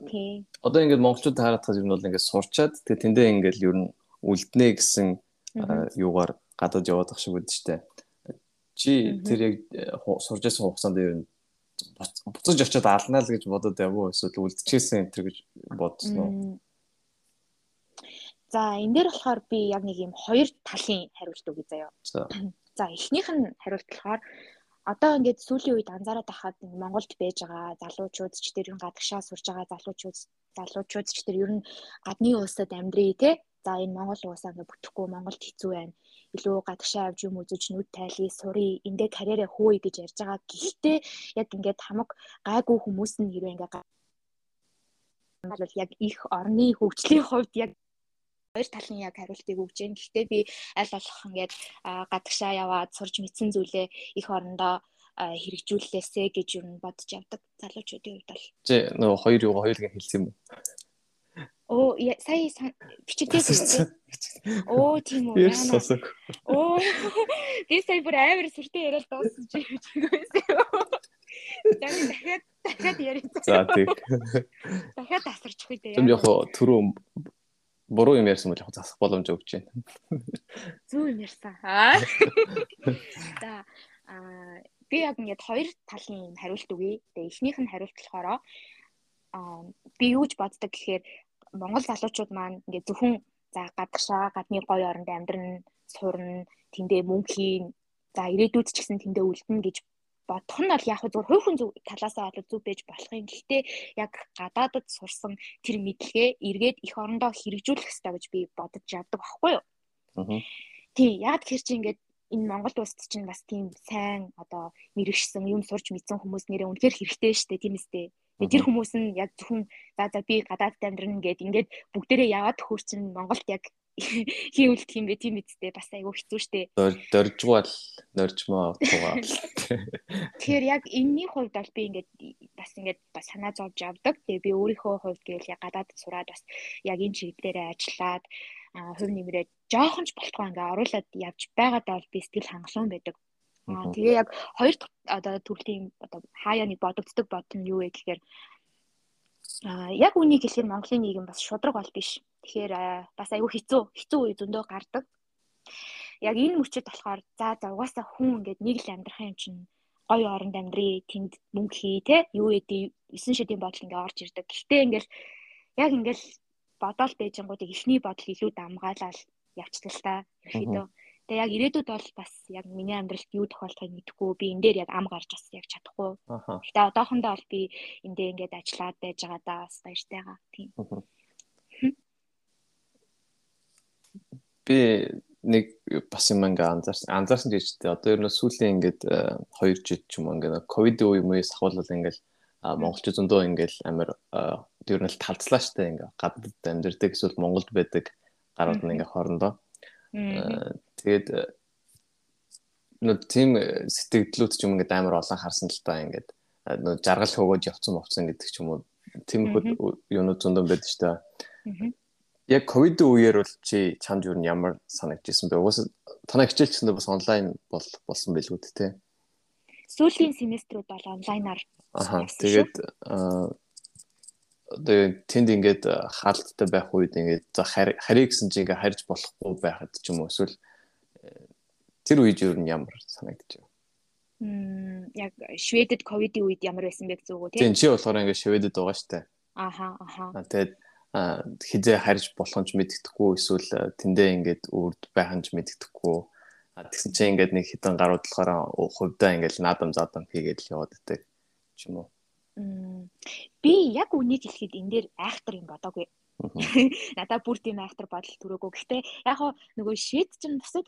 тий. Одоо ингээд монголчууд харахад юм бол ингээд сурчаад тэгээ тэндээ ингээд ер нь үлднэ гэсэн юугаар гадаад яваад ах шиг штэ. Чи тэр яг сурж байсан хугацаанд ер нь буцаж очиод алнаа л гэж бодоод явуу эсвэл үлдчихсэн энэ төр гэж бодсон уу? За энэ дээр болохоор би яг нэг юм хоёр талын хариулт өгье заяа. За эхнийх нь хариулт болохоор одоо ингээд сүүлийн үед анзаараад байхад Монголд байж байгаа залуучууд ч тэр гадагшаа сурж байгаа залуучууд залуучууд ч тэр ер нь гадны улсад амьдрий те. За энэ Монгол уусаа ингээд бүтэхгүй Монголд хэцүү байна илүү гадагшаа авч юм үзэж нүд тайлъя сурыг эндээ карьераа хөөе гэж ярьж байгаа. Гэхдээ яг ингээд хамаг гайгүй хүмүүс нь хэрвээ ингээд бол яг их орны хөгжлийн хувьд яг хоёр талын яг хариултыг өгч जैन. Гэхдээ би аль болох ингээд гадагшаа яваад сурж мэдсэн зүйлээ их орондоо хэрэгжүүллээсэ гэж юу бодож явдаг залуучуудын хувьд бол. Жи нөгөө хоёр юу хоёулыг хэлсэн юм уу? Оо сая бичигдээ. Оо тийм үү. Оо би сая бүр амар сүртэй яриад дууссан чи бичигдээсэн. Дахиад дахиад ярих. За тийм. Дахиад тасарчих үү. Тэм яг түрүү буруу юм ярьсан бол яг засах боломж өгч байна. Зүү юм ярьсан. Аа. За аа би яг ингээд хоёр талын хариулт өгье. Тэгээ эхнийх нь хариулт болохоор аа би юу ч боддог гэхээр Монгол залуучууд маань ингээд зөвхөн за гадагшаа гадны гоё оронд амьдран сурна тэндээ мөнгө хийн за ирээдүйд ч гэсэн тэндээ үлдэнэ гэж бодох нь бол яг зөв хувь хүн талаасаа бол зөв байж болох юм. Гэхдээ яг гадаадд сурсан тэр мэдлэгээ эргээд их орондоо хэрэгжүүлэх хэрэгтэй гэж би бодож яддаг байхгүй юу? Аа. Тий, яг тэр чинь ингээд энэ Монгол улсад чинь бас тийм сайн одоо мэрэгшсэн юм сурч мэдсэн хүмүүс нэрээ үнэхээр хэрэгтэй шүү дээ тийм үстэй. Тэгээ тэр хүмүүс нь яг зөвхөн за за би гадаад амьдрын гэд ингээд бүгдээрээ яваад хөрчин Монголд яг хийвэл тийм бэ тийм үстэй бас айгүй хэцүү штэ. Дөржгвал нөржмөө тугаа. Тэгэхээр яг энэний хувьд бол би ингээд бас ингээд бас санаа зовж авдаг. Тэгээ би өөрийнхөө хувьд гэвэл яг гадаад сураад бас яг энэ чиглэлээрээ ажиллаад хувь нэмрээ жоохон ч болтгоо ингээ оруулаад явж байгаадаа бол би сэтгэл хангалуун байдаг. Аа тэгээ яг хоёр одоо төрлийн одоо хаяа нэг бодогддог бодол нь юу вэ гэхээр аа яг үнийг хэлэхээр Монголын нийгэм бас шудраг бол биш. Тэгэхээр бас айгүй хэцүү хэцүү үе зөндөө гардаг. Яг энэ мөчөд болохоор за за угаасаа хүн ингээд нэг л амьдрах юм чинь гоё оронд амьдрий тэнд мөнгө хий те юу гэдэг 9 шидийн бодол ингээ орж ирдэг. Гэхдээ ингээл яг ингээл бодоол бэжингуудыг эхний бодол илүү дамгаалал явчихлаа та ерөөдөө. Тэгээ яг ирээдүйд бол бас яг миний амьдралд юу тохиолдохыг мэдэхгүй би энэ дээр яг ам гарч бас яг чадахгүй. Гэтэ одоохондоо бол би эндээ ингээд ажиллаад байж байгаа да бас баяртайгаа. Тийм. Би нэг бас юм ингээ анзаарсан анзаарсан гэж тэ одоо ер нь сүүлийн ингээд 2 жил ч юм ингээ ковид үе мөс ахвал ингээл монголч зөндөө ингээл амар ер нь талцлаа штэ ингээ гадаад амьдэрдэг эсвэл Монголд байдаг гарууд нь ингээ хоорондоо. Тэгээд нөө тийм сэтгэлдлүүд ч юм ингээ амар олон харсан л та ингээд нөө жаргал хөгөөж явцсан мовцсон гэдэг ч юм уу. Тийм юунууд зөндөө байдаг штэ. Яг ковид үеэр бол чи чанд юу ямар санагдчихсан бэ? Угсаа танаа хичээлчсэндээ бас онлайн бол болсон байлгүй дээ. Сүүлийн семестрүүд бол онлайнаар. Аха. Тэгээд одоо тэнд ингээд хаалттай байх үед ингээд за харий гэсэн чи ингээд харьж болохгүй байхад ч юм уу эсвэл э, тэр үед юу нь ямар байна? Мм яг Шведэд ковидын үед ямар байсан бэ зүгөө тийм чи болохоор ингээд Шведэд байгаа штэ. Аха аха. Тэгээд хизээ харьж болох нь мэддэхгүй эсвэл тэндээ ингээд үрд байх нь мэддэхгүй. Тэгсэн чинь ингээд нэг хитэн гарууд болохоор хувьдаа ингээд наадам заадам хийгээд л яваад байдаг ч юм уу би яг үнийг хэлэхэд энэ дээр айхтар юм бодоогүй. Надаа бүр тийм айхтар бодол төрөөгөө. Гэхдээ яг нөгөө шийд чинь бусад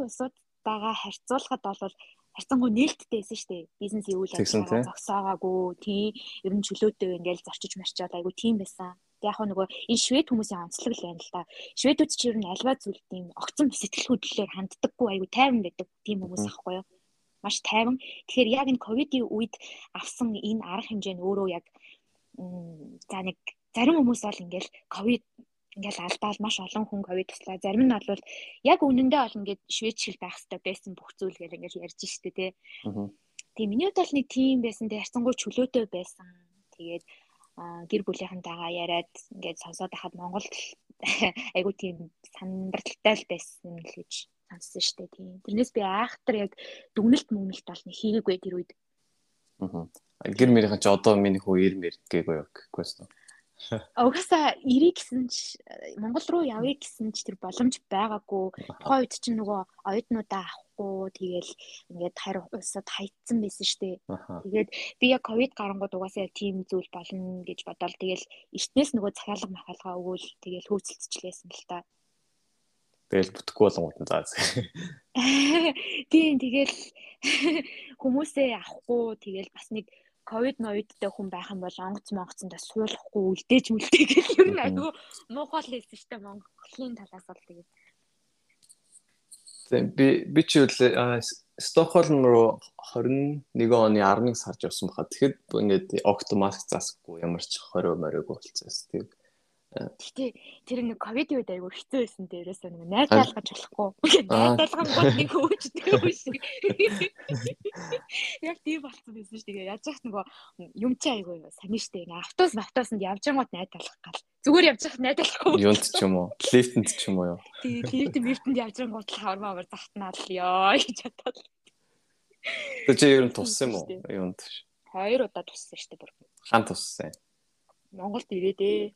улсуудтайгаа харьцуулахад бол харьцангуй нээлттэйсэн шүү дээ. Бизнес юу л ажиллагаа зогсоогаагүй, тий, ер нь чөлөөтэй ингээл зарчиж марчаад айгу тийм байсан. Тэг яг нөгөө энэ швед хүмүүсийн онцлог л байна л да. Шведүүд ч ер нь альва зүйл тийм огцон сэтгэл хөдлөлөөр ханддаггүй айгу тайван байдаг тийм хүмүүс аахгүй юу? маш тайван. Тэгэхээр яг энэ ковидын үед авсан энэ арга хэмжээ нь өөрөө яг за нэг зарим хүмүүс бол ингээл ковид ингээл алдаал маш олон хүн ковид туслаа. Зарим нь бол яг үнэндээ бол ингээд швед шиг байх хэрэгтэй байсан бүх зүйл гэл ингээл ярьж штэ тий. Тэгээ миний хувьд бол нэг тийм байсан. Тэгээ харцангуй чөлөөтэй байсан. Тэгээд гэр бүлийнхэнтэйгээ яриад ингээд сонсоод байхад Монголд айгу тийм сандралтай л байсан л гэж сонссон шүү дээ тийм. Тэрнээс би айхтар яг дүгнэлт мөнгөлт бол нэг хийгээгүй тэр үед. Аа. Гэр мөрийнхэн ч одоо миний хүү ир мэр гээгүй юу гэхгүйсэн. Угаасаа ирэх гэсэн ч Монгол руу явъя гэсэн ч тэр боломж байгаагүй. Тухайн үед чинь нөгөө оюутнуудаа авахгүй тэгэл ингээд хайр улсад хайцсан байсан шүү дээ. Тэгээд би яг ковид гарангууд угаасаа тийм зүйл болно гэж бодоод тэгэл эртнээс нөгөө захиалга махалгаа өгөөл тэгэл хөөцөлцчлээсэн л та. Тэгэл бүтэхгүй болгоомод нь заа. Тийм тэгэл хүмүүсээ авахгүй тэгэл бас нэг ковид ноёдтэй хүн байх юм бол онгоц монгоцондоо суулгахгүй үлдээж мүлдээ гэх юм айгүй муухай л хэлсэн дээ Монголын талаас бол тэгээд Тэг би би ч үл Стокхолм руу 21 оны 11 сард явсан баха. Тэгэхэд ингээд октомаск засахгүй ямар ч 20 мориг болцсон. Тэг Гэтэ тэр нэг ковид үед айгүй хэцүү байсан дээрээс нэг найзаалгаж болохгүй. Найзаалган гол нэг хөөжтэй биш. Яг тийм болсон байсан шүү дээ. Яаж яах нөгөө юм чи айгүй саний штэ. Автобус автобусанд явж байгаагаад найзаалгах гал. Зүгээр явж явах найзаалахгүй. Юунд ч юм уу? Лифтэнд ч юм уу юу? Тий, лифт лифтэнд явж байгаагаад хавар мавар захтнаа л ёо гэж бодоод. Тэр чи ер нь туссан юм уу? Юунд? Хоёр удаа туссан штэ бүр. Хаан туссан? Монголд ирээдээ.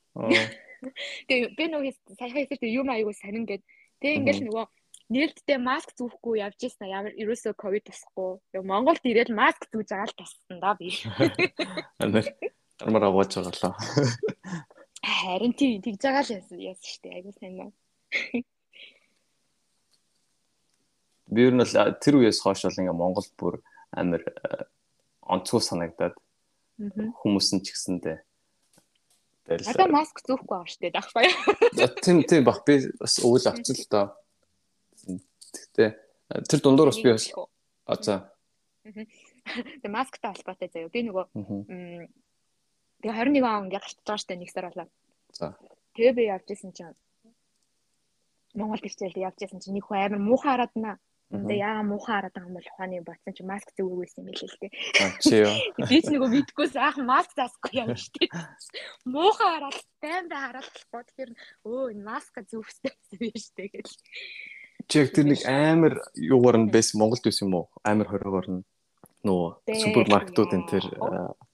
Тэгээ би нөгөө саяхан хэлсэн юм аягүй сонин гэд. Тэгээ ингээл нөгөө нээлттэй маск зүүхгүй явж ийсэн ямар ерөөсөө ковид тусахгүй. Яг Монголд ирээд маск зүүж байгаа л тассан да би. Амар аваач байгаа. Харин тийм тэгж байгаа л яасан яасан штэ аягүй сайн нөө. Би ер нь л тэр үеэс хойш бол ингээ Монголд бүр амар онцгой санагдаад хүмүүс нь ч гэсэндээ Тэгэл. Одоо маск зүүхгүй байгаа шүү дээ дах баяа. Тийм тийм баг би бас өвөл авсан л доо. Тэгтээ тэр дундуур бас би бас а за. Тэг масктай холбоотой заяа. Би нөгөө тэгээ 21 он ингээ гарч байгаа шүү дээ нэг сар болоо. За. Тэгээ би явж исэн чинь Монгол төвчл явж исэн чинь нэг хүн амар муухай хараад наа. Тэгээ яага муухай хараад байгаа юм бол ухааны бодсон чи маск зүүгүйсэн юм билээ л дээ. Чи юу. Би ч нөгөө мэдгүйс аах маск заасгүй юм шүү дээ. Муухай хараад баймдаа хараад болохгүй тэгэхээр өө энэ маск зүүхстэй юм шүү дээ гэж. Чи яг тэр нэг амар юугаар нь байсан Монголд байсан юм уу? Амар хоригоор нь нөгөө супермаркетуудын тэр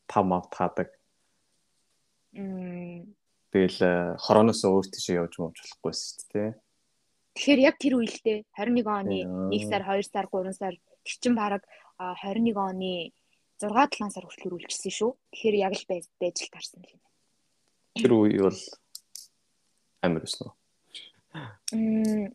там ав таадаг. Мм. Тэгэл хорооноос өөр тийш явж мууч болохгүйс шүү дээ. Тэгэхээр яг тэр үедээ 21 оны 1 сар, 2 сар, 3 сар тэр чин бараг 21 оны 6 7 сар хүртэл үргэлжсэн шүү. Тэгэхээр яг л байж л тарсан юм. Тэр үе бол амар өснө. Мм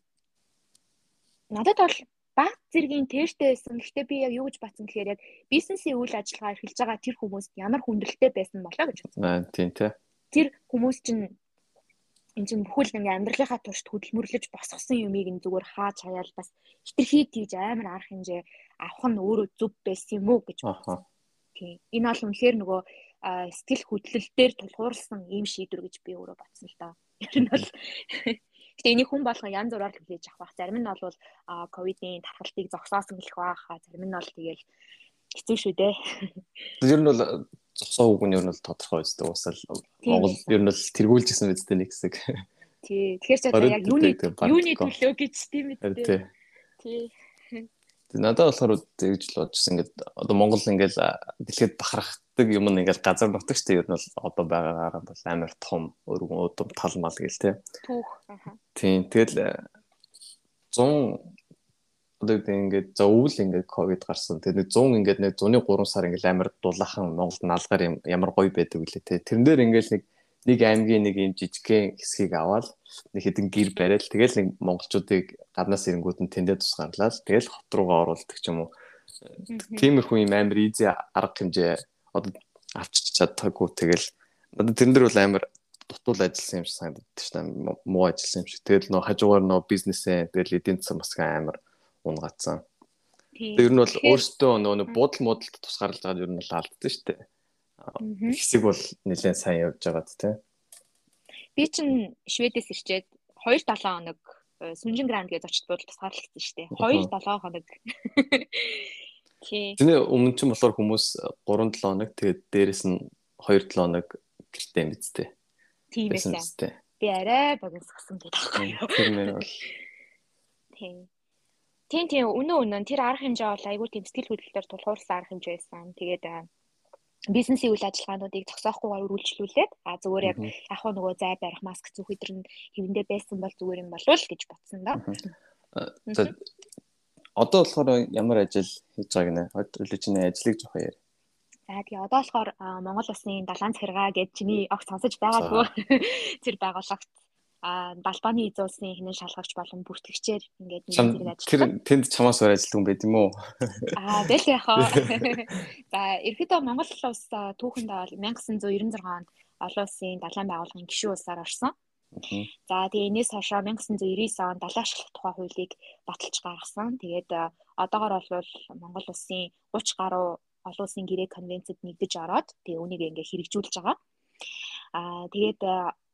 надад бол баг зэргийн тэртэй байсан. Гэхдээ би яг юу гэж батсан гэхээр яг бизнесийн үйл ажиллагаа эрхэлж байгаа тэр хүмүүст ямар хүндрэлтэй байсан болоо гэж бодсон. Аа тийм тий. Тэр хүмүүс чинь энэ чинь бүхэл ингээ амьдралынхаа туршид хөдөлмөрлөж босгосон юмыг нь зүгээр хааж хаяал бас хитрхий тийж амар арга хэмжээ авах нь өөрөө зөв байсан юм уу гэж бодсон. Тийм. Энэ бол үнэхээр нөгөө сэтгэл хөдлөлтөөр тулгуурласан ийм шийдвэр гэж би өөрөө бодсон л доо. Ер нь бол Гэтэ энийг хүн болгон янз бүрээр хүлээж авах. Зарим нь бол ковидын тархалтыг зогсоосон гэх байх. Зарим нь бол тэгэл хэцүү шүү дээ. Тэр нь бол зогсоо үг нь ер нь бол тодорхой үстэй уусаал Монгол ер нь бол тэргүүлжсэн үстэй нэг хэсэг. Тий. Тэгэхээр ч одоо яг юуны юуны төлөө гэж тийм үү. Тий. Надад болохоор тэгж л бодчихсон ингээд одоо Монгол ингээд дэлхийд бахархдаг юм нь ингээд газар нутагчтай ер нь бол одоо байгаагаар бол амар том өргөн удам тал мал гэл тий. Түүх. Аа. Тийм. Тэгэл 100 одоо ингээд за өвөл ингээд ковид гарсан. Тэгээ нэг 100 ингээд нэг 100-ны 3 сар ингээд амар дулаахан Монголд наалгаар ямар гоё байдаг үлээ те. Тэрэн дээр ингээд нэг нэг аймгийн нэг юм жижигхэн хэсгийг аваад нэг хэдэн гэр бариад тэгэл нэг монголчуудыг гаднаас ирэнгүүд нь тэндээ тусгаарлаад тэгэл хот руугаа оруулдаг ч юм уу. Тиймэрхүү юм амар изи арга хэмжээ одоо авчиж чаддаггүй тэгэл надад тэрэн дээр бол амар дутуул ажилласан юм шиг санагдав тийм муу ажилласан юм шиг. Тэгэл нөө хажуугаар нөө бизнесээ тэгэл эдийн засаг бас амар унгацсан. Тэр нь бол өөртөө нөгөө буудал муудалд тусгаарлаж байгаа ер нь бол алдсан шүү дээ. Хэсэг бол нэлээд сайн явж байгаад тий. Би чинь Шведээс ирчээд 2 7 хоног э, Сүнжин гранд гэж очиж буудал тусгаарлагдсан шүү дээ. 2 7 хоног. Тий. Тэний өмнө чинь болохоор хүмүүс 3 7 хоног тэгээд дээрэс нь 2 7 хоног гэртээ мэдтэй. Тийм байсан. Би арай богиносгсон гэдэг. Тэр нэр бол. Тийм. Тийм тийм үнэн үнэн тэр арга хэмжээ бол айгүй тийм сэтгэл хөдлөлтөөр тулгуурсан арга хэмжээ байсан. Тэгээд бизнесийн үйл ажиллагаануудыг зогсоохгүйгээр үргэлжлүүлээд а зүгээр яг яг нөгөө зай барих маск зүүх өдр нь хэвэндээ байсан бол зүгээр юм болов л гэж бодсон да. За одоо болохоор ямар ажил хийж байгааг нэ? Одоо чиний ажлыг жоох яар. За тэгээ одоо болохоор Монгол Улсын далайн захиргаа гэж чиний огт сонсож байгаагүй тэр байгуулагт а далбааны эзэн улсын хинэн шалгагч болон бүртгэгчээр ингээд нэг зэрэг ажилладаг. Тэр тэнд чамаас өөр ажилладаг юм байт юм уу? Аа тэгэл яхаа. За ерөөдөө Монгол улс түүхэнд бол 1996 онд олон улсын далайн байгууллагын гишүүн улсаар орсон. За тэгээ энэс хойшоо 1999 онд далайн ашиглах тухай хуулийг баталж гаргасан. Тэгээд одоогор бол Монгол улсын 30 гаруй олон улсын гэрээ конвенцэд нэгдэж ороод тэгээ үүнийг ингээ хэрэгжүүлж байгаа. Аа тэгээд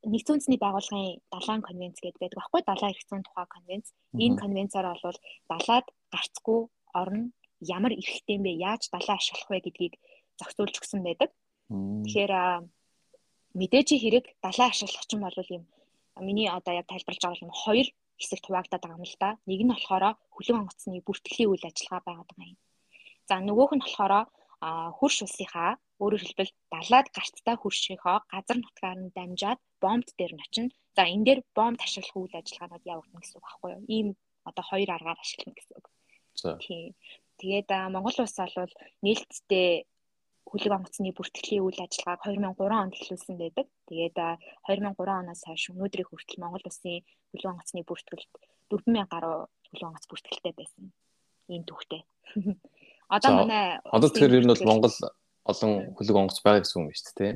нэгдсэн үндэсний байгууллагын далайн конвенц гэдэг байдаг байхгүй далайн эрх зүйн тухай конвенц. Энэ конвенцаар бол далаад гарцгүй орно ямар эрхтэй юм бэ? Яаж далаа ашиглах вэ гэдгийг зохицуулж өгсөн байдаг. Тэгэхээр мэдээж хэрэг далаа ашиглах чинь бол юм миний одоо яг тайлбарлаж байгаа юм хоёр хэсэгт хуваагдаад байгаа юм л да. Нэг нь болохоор хүлэн онгоцны бүртгэлийн үйл ажиллагаа байгаад байгаа юм. За нөгөөх нь болохоор хурш улсынхаа өөрөөр хэлбэл далаад гарцтай хуршийнхоо газар нутгаар нь дамжаад бомбд дээр нь очино. За энэ дээр бомб ашиглах үйл ажиллагаанууд явагдана гэсэн үг байхгүй юу? Ийм одоо хоёр аргаар ашиглана гэсэн үг. За. Тийм. Тэгээд Монгол улс бол нээлттэй хүлэг онгоцны бүртгэлийн үйл ажиллагааг 2003 онд эхлүүлсэн байдаг. Тэгээд 2003 оноос хойш өнөөдрийг хүртэл Монгол улсын хүлэг онгоцны бүртгэлд 4000 гаруй хүлэг онгоц бүртгэлтэй байсан. Ийм түүхтэй. Одоо манай Одоо тэгэхээр ер нь бол Монгол олон хүлэг онгоц байгаа гэсэн юм шүү дээ.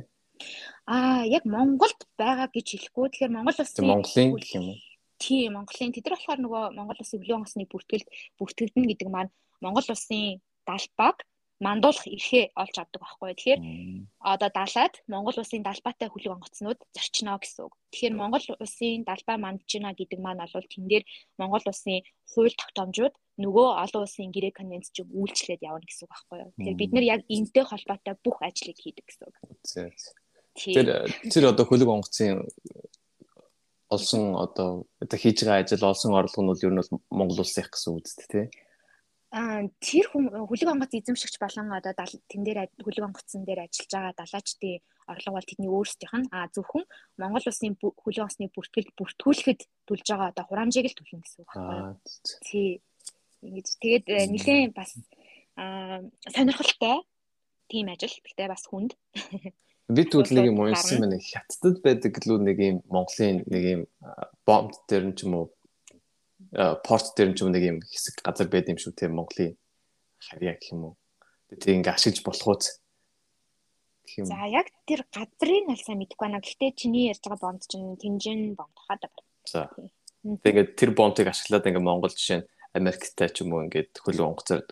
Аа яг Монголд байгаа гэж хэлэхгүй. Тэгэхээр Монгол улсын Монголын гэх юм уу? Тийм, Монголын тэд нар болохоор нөгөө Монгол улсын хүлэн онгоцны бүртгэлд бүртгэгдэн гэдэг маань Монгол улсын далбаг мандуулах эрхээ олж авдаг байхгүй. Тэгэхээр одоо далаад Монгол улсын далбаатай хүлэг онгоцнууд зорчно гэсэн үг. Тэгэхээр Монгол улсын далбаа мандчина гэдэг маань бол тэн дээр Монгол улсын хууль тогтоомжууд нөгөө олон улсын гэрээ конвенцчиг үйлчлээд явна гэсэн үг байхгүй юу. Тэгэхээр бид нар яг энтэй холбоотой бүх ажлыг хийдэг гэсэн үг. Тэр тэр одоо хүлэг онгоцын олсон одоо одоо хийж байгаа ажил олсон орлого нь бол ер нь Монгол улсын гэсэн үг үст тий тэр хүлэг онгоц эзэмшигч болон одоо тэн дээр хүлэг онгоцсон дээр ажиллаж байгаа далаачдын орлого бол тэдний өөрсдийнх нь аа зөвхөн Монгол улсын хүлэг онгоцны бүртгэлд бүртгүүлэхэд төлж байгаа одоо хураамжийг л төлнө гэсэн үг байна. Тий. Ингэж тэгээд э, нэлээд бас сонирхолтой тийм ажил. Гэхдээ бас хүнд. Би нэг юм унсан байна. Хятадд байдаг лүү нэг юм Монголын нэг юм бомб дээр нь ч юм уу порт дээр ч юм нэг юм хэсэг газар байд юм шүү те Монголын харьяа гэх юм уу. Тэгээ ингээ ашиглаж болох уу гэх юм. За яг тэр газрыг аль сайн мэдэхгүй байна. Гэхдээ чиний ярьж байгаа бонд чинь Тинжин бонд хаад байна. За. Тэгээд тэр бондыг ашиглаад ингээ Монгол жишээ нь Америктай ч юм уу ингээд хөлөө онгоцоор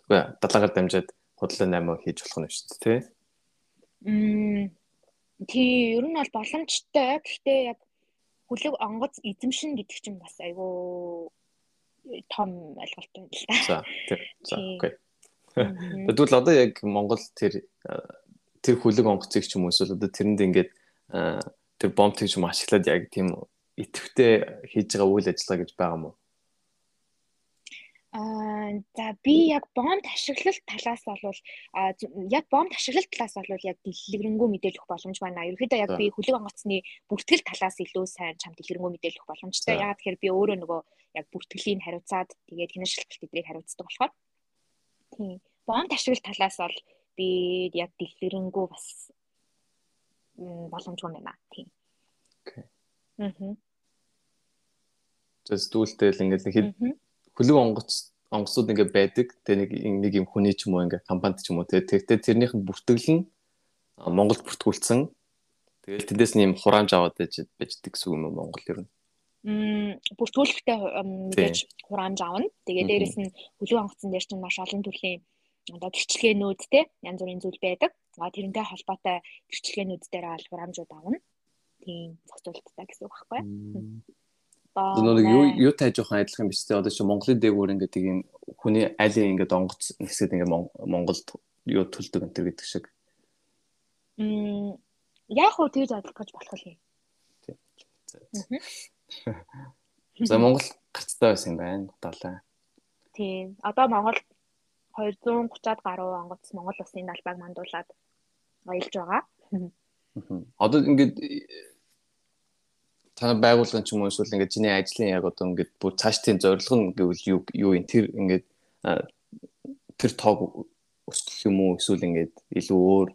далаагаар дамжаад худлаа 8 хийж болох нь шүү дээ тий. Мм тий ер нь бол боломжтой. Гэхдээ яг хүлэг онгоц эзэмшин гэдэг чинь бас айгүй том ойлголт байна л да. За тийм. За окей. Тэгвэл одоо яг Монгол тэр тэр хүлэг онгоцыг ч юм уу эсвэл одоо тэрэнд ингээд тэр бомб гэж юм ашиглаад яг тийм идэвхтэй хийж байгаа үйл ажиллагаа гэж байгаа юм уу? Аа за би яг бомб ашиглалт талаас бол яг бомб ашиглалт талаас бол яг дэлгэрэнгүй мэдээлэх боломж байна. Ерөнхийдөө яг би хүлэг онгоцны бүртгэл талаас илүү сайн чам дэлгэрэнгүй мэдээлэх боломжтой. Яг тэгэхээр би өөрөө нөгөө яг бүртгэлийг хариуцаад тэгээд хинэ шилжилт эдрийг хариуцдаг болохоор тийм бомб ашиглалт талаас бол би яг дэлгэрэнгүй бас боломжгүй байна. Тийм. Окей. Мм. Тэс дүүлтэл ингээд нэг хөлөг онгоц онгоцууд ингээд байдаг. Тэгээ нэг нэг юм хүний ч юм уу ингээд компанид ч юм уу тэгээ тэрнийх нь бүртгэл нь Монголд бүртгүүлсэн. Тэгэл тэндээс нь юм хураамж аваад байж байждаг гэсэн юм Монгол ер нь бүртгүүлэхтэй мэдээж хураамж авна. Тэгээ дээрэс нь хүлэг онгоцон дээр чинь маш олон төрлийн одоо гэрчлэгээнүүд те янз бүрийн зүйл байдаг. А тэрнтэй холбоотой гэрчлэгээнүүд дээр аль хураамжууд авна. Тийм зохицуулттай гэсэн үг байхгүй нэг юу юу таа жоохон адилхан биш те одоо чи Монголын дээгүүр ингээд тийм хүний айлын ингээд онгоц нэсгэд ингээд Монголд юу төлдөг энэ гэдэг шиг. Мм яг хөө тэгж гэж болох юм. Тийм. За Монгол гарцтай байсан юм байна удаалаа. Тийм. Одоо Монгол 230-аад гаруй онгоц Монгол улсын далбайг мандуулаад аялж байгаа. Одоо ингээд та байгуулгын ч юм уу эсвэл ингээд чиний ажлын яг одоо ингээд бүр цаашдын зорилго нь гэвэл юу юу юм тэр ингээд тэр тоог өсгөх юм уу эсвэл ингээд илүү өөр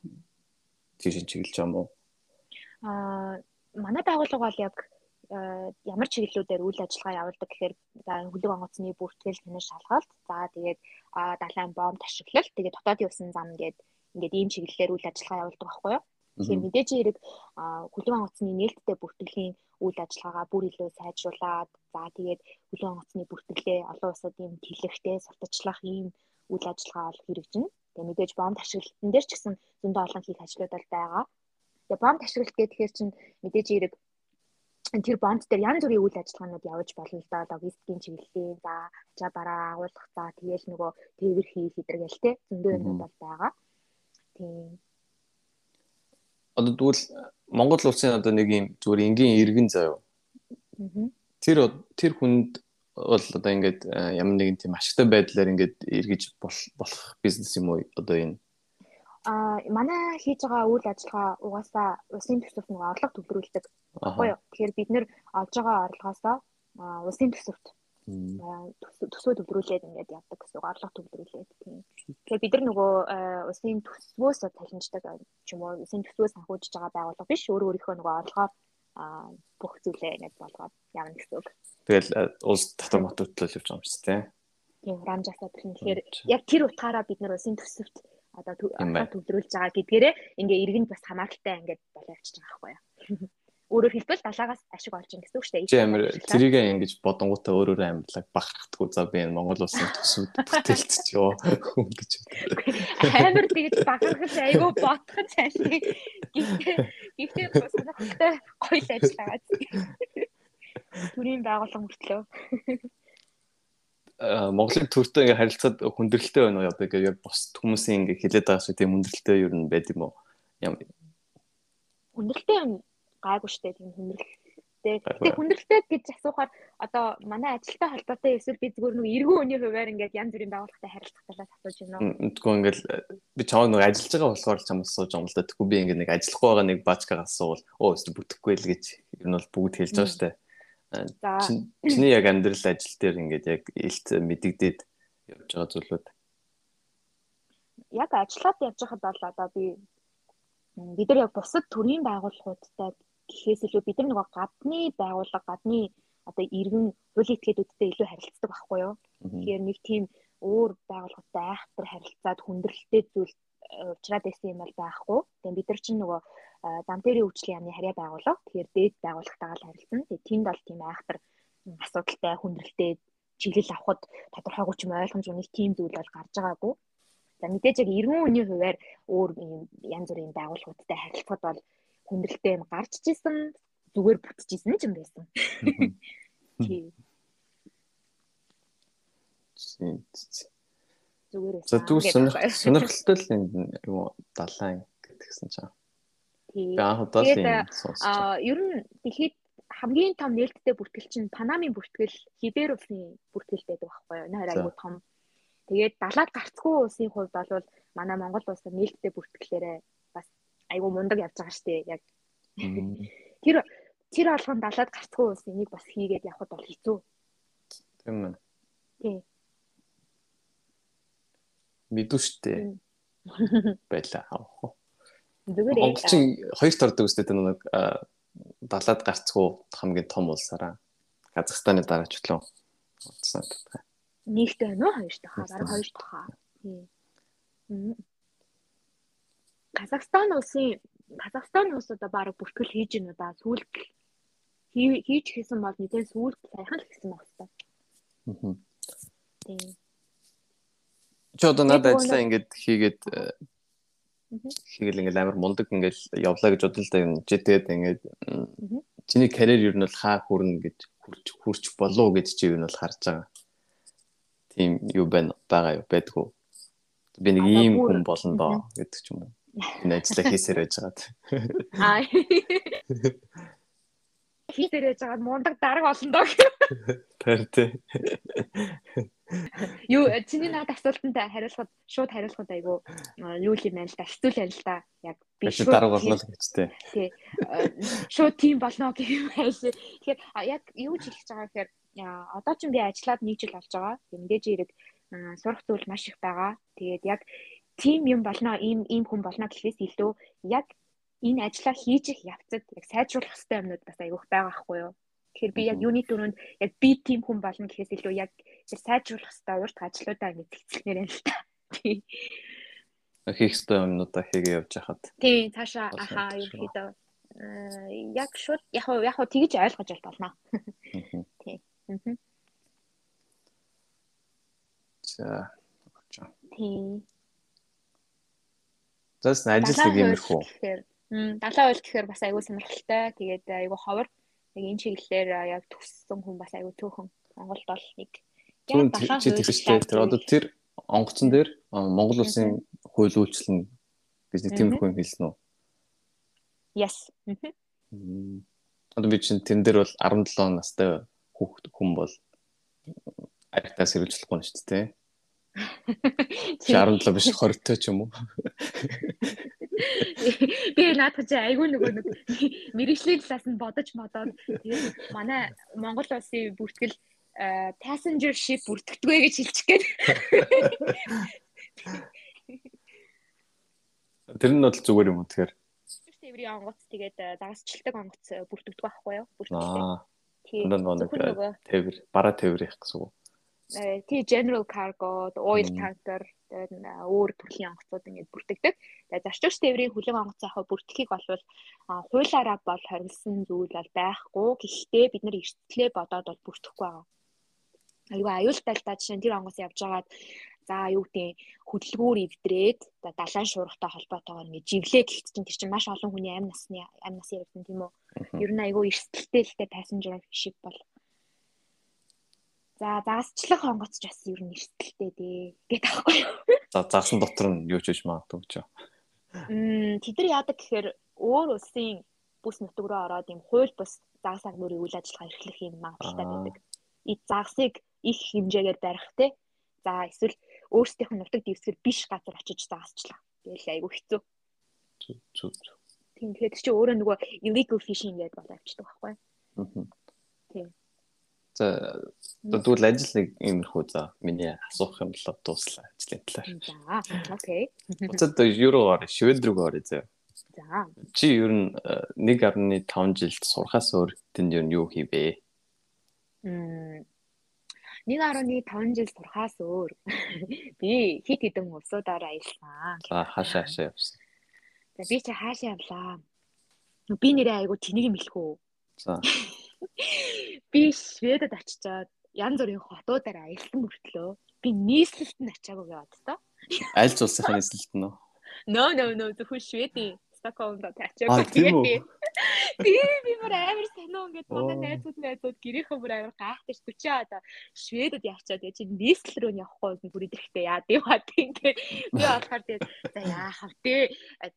тийш чиглэж байгаа юм уу? Аа манай байгууллага бол яг ямар чиглэлүүдээр үйл ажиллагаа явуулдаг гэхээр за хөлөг онгоцны бүртгэл тэнэш шалгалт за тэгээд далайн бомб ашиглалт тэгээд дотоодын усан зам ингээд ингээд ийм чиглэлээр үйл ажиллагаа явуулдаг байхгүй юу. Тэгэхээр мэдээж хэрэг хөлөг онгоцны нээлттэй бүртгэлийн үйл ажиллагаагаа бүр илүү сайжруулад за тэгээд хөлөг онгоцны бүртгэлээ олон улсуудын тэлэхтэй сурталчлах ийм үйл ажиллагаа бол хэрэгжинэ. Тэгээ мэдээж бомб ашиглалтын дээр ч гэсэн зөндөө олон хийх ажлууд бол байгаа. Тэгээ бомб ашиглалт гэхээр чинь мэдээж хэрэг тэр бонд дээр янз бүрийн үйл ажиллагаанууд явуулж болно л да. Логистикийн чиглэлийн за ачаа бараа агуулгах за тэгээл нөгөө тээвэр хийх хэдэргээл те зөндөө юмуд бол байгаа. Тийм. Одоо тэгвэл Монгол улсын одоо нэг юм зүгээр энгийн иргэн заяа. Тэр тэр хүнд бол одоо ингээд ямар нэгэн тийм ашигтай байдлаар ингээд эргэж болох бизнес юм уу одоо энэ а манай хийж байгаа үйл ажиллагаа угаасаа усын төсөвт нэг орлого төвлөрүүлдэг. Баггүй юу? Тэгэхээр бид нэр олж байгаа орлогоосоо усын төсөвт төсвөө төвлөрүүлээд ингээд явдаг гэсэн үг орлого төвлөрүүлээд тийм. Тэгэхээр бид нар нөгөө усын төсвөөс талхинждаг ч юм уу усын төсвөөс санхүүжиж байгаа байгууллага биш өөр өөрийнхөө нөгөө орлогоор бүх зүйлээ ингээд болгоод явна гэсэн үг. Тэгэл улс дотор мототлол явж байгаа юм шиг тийм. Тийм рамжасаа тэгэхээр яг тэр утгаараа бид нар усын төсөвт одоо төвлөрүүлж байгаа гэдгээрээ ингээ иргэнд бас хамааралтай ингээд болоо явчихж байгаа байхгүй юу. Өөрөөр хэлбэл далаагаас ашиг олж ин гэсэн үг шүү дээ. Чи амир тэрийг ингэж бодонгуудаа өөр өөр амьдлаг бахархдаггүй за би энэ Монгол улсын төсөвд бүтээлч ёо гэж. Амир тэгэж бахархаж айгүй бодох цаашаа. Гэхдээ гэхдээ сонирхолтой гоё л ажиллагаа. Төрийн байгууллага мөртлөө. Монголын төртөө ингээ харилцаад хүндрэлтэй байна уу яг яг бос хүмүүсийн ингээ хилээд байгаа шиг тийм хүндрэлтэй юу юм байд юм уу? Хүндрэлтэй юм гайгүй штэ тийм хүндрэлтэй. Тэгээ хүндрэлтэй гэж асуухаар одоо манай ажилтай холбоотой эсвэл би зүгээр нэг эргүү өний хуваар ингээд янз бүрийн байгууллагатай харилцах талаас асууж байна уу? Тэгвэл ингээд би чамд нэг ажиллаж байгаа болохоор ч чамд асууж байгаа юм л да. Тэгвэл би ингээд нэг ажиллахгүй байгаа нэг баачкаа асуувал оо өстө бүтэхгүй л гэж ер нь бол бүгд хэлж байгаа штэ. За чиний яг амьдрал ажил дээр ингээд яг илт мэдэгдээд явж байгаа зүйлүүд. Яг ажиллаад явж байхад бол одоо би бид нар яг бусад төрийн байгууллагуудтай гэхээс илүү бид нар нөгөө гадны байгууллага гадны одоо иргэн хуулийн этгээдүүдтэй илүү харилцдаг байхгүй юу. Тэгэхээр нэг тийм өөр байгууллагатай айхтар харилцаад хүндрэлтэй зүйл уучраад байсан юм бол байхгүй. Тэгээ бид нар чинь нөгөө зам дээрийн үйлчлэлийн яамны харьяа байгууллага. Тэгэхээр дээд байгууллагатайгаа л харилцсан. Тэгээ тэнд бол тийм айхтар асуудалтай хүндрэлтэй чиглэл авахд тодорхойгүй ч юм ойлгомж үнийг тийм зүйл бол гарч байгаагүй. За мэдээж яг 90 үний хуваар өөр янз бүрийн байгууллагуудтай харилцахад бол хүндрэлтэй юм гарч ижсэн зүгээр бүтчихсэн ч юм байсан. Тийм. Зүгээр ээ. За тэгвэл сонирхолтой л юм далайн гэдгсэн чинь. Тийм. Тэгээд аа ер нь дэлхийд хамгийн том нээлттэй бүртгэл чинь Панамын бүртгэл Хибер улсын бүртгэл байдаг байхгүй юу? Нэр айгүй том. Тэгээд далаад гарцгүй улсын хувьд бол манай Монгол улс нээлттэй бүртгэлээрээ айгүй мундаг явж байгаа шүү дээ. Яг тэр тэр алган далаад гарцгүй улс энийг бас хийгээд явхад бол хэцүү. Тийм ээ. Тийм. Мэдүү штэ. Байла. Зүгээр ээ. Монголчин хоёрт ордог үстэй нэг далаад гарцгүй хамгийн том улсаараа Казахстаны дараачлан утсан гэдэг. Нэгт байна уу хоёрт хаа бараг хоёрт хаа. Тийм. Казахстан улсын Казахстан улс одоо бараг бүртгэл хийж байна да сүүлд хийж хийсэн бол нэгэн сүүлд сайхан л гэсэн байна хэвээр. Аа. Тийм. Чи одоо надад ажиллаа ингээд хийгээд хийгээл ингээл амар мундаг ингээл явлаа гэж бодлоо да юм. Чи тэгээд ингээд чиний карьер ер нь бол хаа хүрнэ гэж хүрч хүрч болов гэж чи ер нь бол харж байгаа. Тийм юу байна байгаа юу байдгүй. Би нэг ийм хүн болно доо гэдэг ч юм уу. Энэ ажлаа хийсээр байж байгаад. Аа. Хийсээр байж байгаад мундаг дарга болно доо. Тэр тий. Юу чиний наад асуултанд хариулахад шууд хариулахад айгу юу юм байна л да. Хэцүү л байна л да. Яг би шууд дарга болно л гэж тий. Тий. Шууд тийм болно гэх юм байш. Тэгэхээр яг юу ч хэлж байгаа гэхээр одоо ч би ажиллаад нэг жил болж байгаа. Мэдээж хэрэг сурах зүйл маш их байгаа. Тэгээд яг тим юм болно, ийм ийм хүн болно гэхээс илүү яг энэ ажлаа хийж их явцад яг сайжруулах хэрэгтэй юмнууд бас айгүйх байгаа байхгүй юу? Тэгэхээр би яг юуны дөрөнд яг би тийм хүн болно гэхээс илүү яг сайжруулах хэрэгтэй урт ажлуудаа тэгцэлнээр юм л та. Тий. Хийх хэрэгтэй юмнуудаа хийгээ явж хахад. Тий, цаашаа ахаа ерөөхдөө яг шууд яг яг тэгж ойлгож бол болно. Тий. За. Тий. Зас ажил нэг юмрхүү. Далаа уйл гэхээр бас айгүй сонирхолтой. Тэгээд айгүй ховор. Яг энэ чиглэлээр яг төссөн хүн бас айгүй төөхөн. Монголд бол нэг яг далаа уйл тэр одоо тэр онгоцон дээр Монгол улсын хууль үйлчлэн гэж нэг тиймэрхүү юм хэлсэн үү? Yes. Одоо би чинь тэн дээр бол 17 настай хүүхэд хүн бол аригтаас хэрэгжүүлэхгүй нь шүү дээ. Чи 17 биш 20 той ч юм уу? Би наадах чи айгүй нөгөө нэг мэрэгжлийн талаас нь бодож модоод тэгээд манай Монгол улсын бүртгэл passenger ship бүртгэдэггүй гэж хэлчих гээд. Тэр нь бол зүгээр юм уу тэгэхээр? Тээврийн онгоц тэгээд дагасчльдаг онгоц бүртгэдэг байхгүй юу? Бүртгэдэг. Тийм. Нөгөө тээвэр, бараа тээвэр их гэсэн үг. Э, тий general cargo, oil tanker тэгээд өөр төрлийн онгоцууд ингээд бүртгэдэг. Тэгээд зарчууч тээврийн хүлэн онгоц яхаа бүртгэхийг болвол хуулаараа бол хоригдсан зүйл бол байхгүй. Гэхдээ бид нар эрсдлээ бодоод бол бүртгэхгүй байгаа. Айгүй аюултай л та жишээ нь тэр онгоц явж байгаад за юу гэдэг хөдөлгүүр ивдрээд далайн шуургатай холбоотойгоор ингээд живлээ гэхэд чинь тэр чинь маш олон хүний амь насны амь нас яригдсан тийм үү. Ер нь айгүй эрсдэлтэй л тэ passenger ship бол За загасчлах онгоц ч бас ер нь эрсдэлтэй дээ гэдэг аахгүй юу. За загсан дотор нь юу ч хийж магадгүй ч. Мм тэд нар яадаг гэхээр өөр улсын бүс нутаг руу ороод юм хууль бус загас агнуурын үйл ажиллагаа эрхлэх юм магадaltaй байдаг. И загсыг их хэмжээгээр барих те. За эсвэл өөрсдийнх нь нутаг дэвсгэр биш газар очиж загасчлаа. Тэгэл айгүй хэцүү. Зүг зүг. Тийм тэгэхээр чи өөрөө нөгөө illegal fishing гэдэг бол авчдаг байхгүй. Аа. За тэгвэл ажил нэг иймэрхүү за миний асуух юм болоо дууслаа ажлын талаар. За окей. Евроор швед рүү орё заа. За. Чи ер нь 1.5 жилд сурахаас өөр тэнд ер нь юу хийвэ? Мм 1.5 жил сурахаас өөр би хит хитэн улсуудаар аялсан. За хаашаа хаашаа явсан. За би чи хаашаа явлаа. Би нэрээ айгу тэнийг юм хэлэх үү? За. Би Шведэд очичоод янз бүрийн хотуудаар аялсан мөртлөө би нийслэлт нь ачаагүй яваад та. Аль улсынхаа нийслэлт нь үү? No no no зөвхөн Шведийн Стокгольмд очиагүй тэгээд би би би бүр амар сонио ингээд манай найзууд найзууд гэрийнхээ бүр амар гайхдаг 40 одоо Шведэд явчаад яа чи нийслэл рүү явахгүй бүр идэхтэй яа тийм бат. Ингээд би болохоор тэгээд за яах вэ?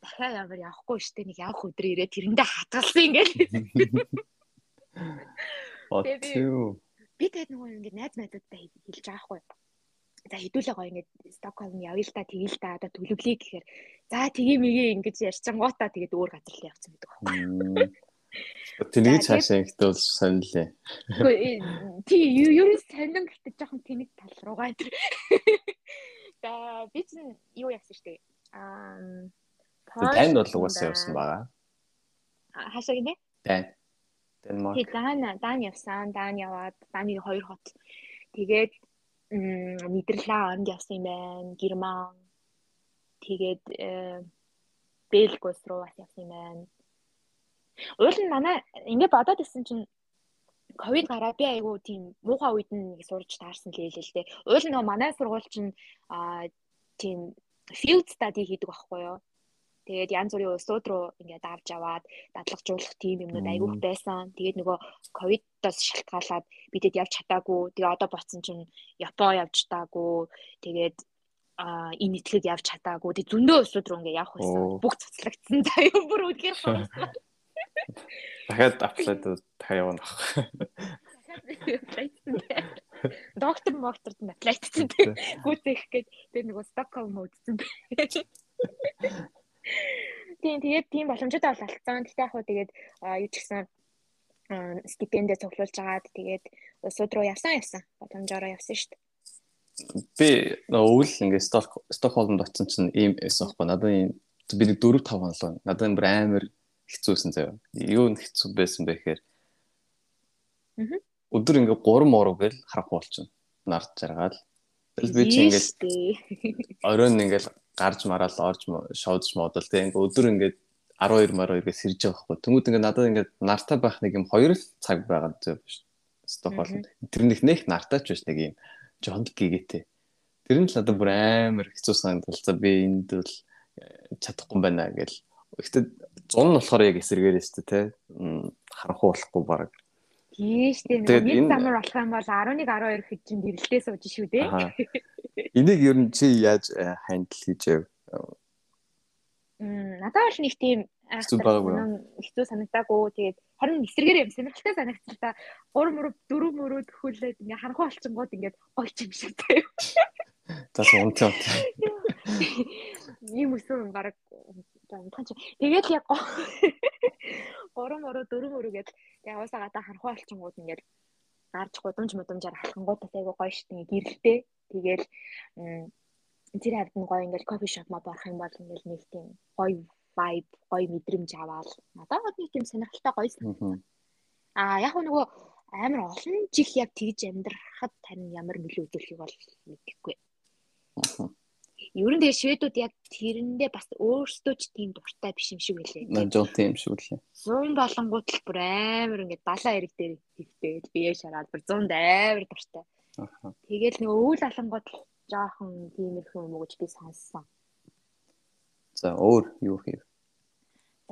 Дахиад ямар явахгүй штэ нэг явах өдөр ирээ тэрэндээ хатгалсан ингээд Отөө. Би тэгээд нөгөө ингээд найз найзуудтай хэлж байгаа хгүй. За хэдүүлээ гоё ингээд Стокгольм явъя л та тэгээл та одоо төлөвлөе гэхээр за тгий мэгээ ингэж ярьчингуудаа тэгээд өөр газар л явцсан гэдэг байхгүй. Тэнийг цаашаа ихтэй бол сонилээ. Үгүй тий юу юу сонин гэхдээ жоохон тэнэг тал руугаа энэ. За би чинь юу яасан штэ. Аа танд бол угаасаа явсан байгаа. Хаашаа гинэ? Тань. Денмарк. Тэгээд Дан Дан явсан. Дан яваад Даны хоёр хот. Тэгээд Нидерланд явсан юм байна. Герман. Тэгээд э, Бельгиус руу бас явсан юм байна. Уул нь манай ингэ бодоод исэн чинь ковид гараад би айгу тийм муухай үед нэг сурж таарсан л хэлээ л дээ. Уул нь манай сургууль чинь аа тийм field study хийдэг байхгүй юу? Тэгээд янз бүрийн улсууд руу ингээд авч аваад дадлагжуулах тийм юмнууд айгүйх байсан. Тэгээд нөгөө ковидоос шалтгаалаад бидэд явж чадаагүй. Тэгээ одоо боцсон чинь Япон явж чадаагүй. Тэгээд а энэ итгэд явж чадаагүй. Тэг зөндөө улсууд руу ингээд явах байсан. Бүх цуцлагдсан. За юм бүр үдгээр хавсан. Дахиад аплайд дахиад явна. Доктор мокторд тийм. Гүцэх гээд тэр нөгөө Стокгольм үүдсэн. Тийм тэгээд тийм боломжтой бол алдсан. Гэхдээ яг хөө тэгээд юу ч гэсэн стипендээ цуглуулж агаад тэгээд улсууд руу явсан явсан. Боломжоор явсан шүү дээ. Би өвөл ингээ Стокхолмд очсон чинь ийм эсэн байхгүй. Надад би нэг 4 5 хоног надад бүр амар хэцүүсэн заяа. Юу н хэцүү байсан бэ гэхээр Өдөр ингээ 3 муруу гэл харахгүй болчихно. Нард жаргаал. Би чи ингээл оройн ингээл гарч мараал орж шоудж модал тэг ингээ өдөр ингээ 12 12 гэж сэрж байгаа хгүй. Тэнгүүд ингээ надад ингээ нартай байх нэг юм хоёр л цаг байгаа зөв шүү. Стокгольм. Тэрнийх нэх нартай ч биш нэг юм жонд гигээтэй. Тэр нь л надад бүр амар хэцүү санагдал. За би энд бол э, чадахгүй байна гэл. Гэхдээ 100 нь болохоор яг эсэргээрээ шүү дээ, тэ. Харанхуу болохгүй баг. Тийш тийм нэг мэд замар болох юм бол 11 12 хэд чинь гэрэлтээ сууж шүү дээ. Энийг ер нь чи яаж хандл хийж яв? Мм надад бол нэг тийм хэцүү санагдаагүй. Тэгээд харин эсэргээр юм сонирхолтой санагдсан та 3 мөрөв 4 мөрөв төхүүлээд ингээ харанхуй олчингууд ингээд гойч юм шиг тийм. За унтаа. Ийм өсвөр баг унтхан чи. Тэгээд яг 3 мөрөв 4 мөрөв гээд яваасаа гадаа харанхуй олчингууд ингээд гарч гудамж мудамжаар халхангуудаас айгу гоё штэ гэрэлтэй. Тэгээд тэр хавьд нь гоё ингээл кофе шоп мод орох юм бол ингээл нэг тийм гоё vibe, гоё мэдрэмж аваад надад нэг тийм сонирхолтой гоё санагдсан. Аа яг нөгөө амар олон жих яг тэгж амьдрахад тань ямар нөлөө үзүүлэхийг бол мэдэхгүй. Ер нь тэгээ шведүүд яг тэрэндээ бас өөрсдөө ч тийм дуртай биш юм шиг байлээ. Нажуу тийм шиг үлээ. 100 болонгууд л бүр амар ингээд балаа эрэг дээр хөвтэй бие шараад бүр 100 амар дуртай. Тэгэл нөгөө өвөл алангууд жоохон тиймэрхүү юм уу гэж би сонссон. За өөр юу хийв?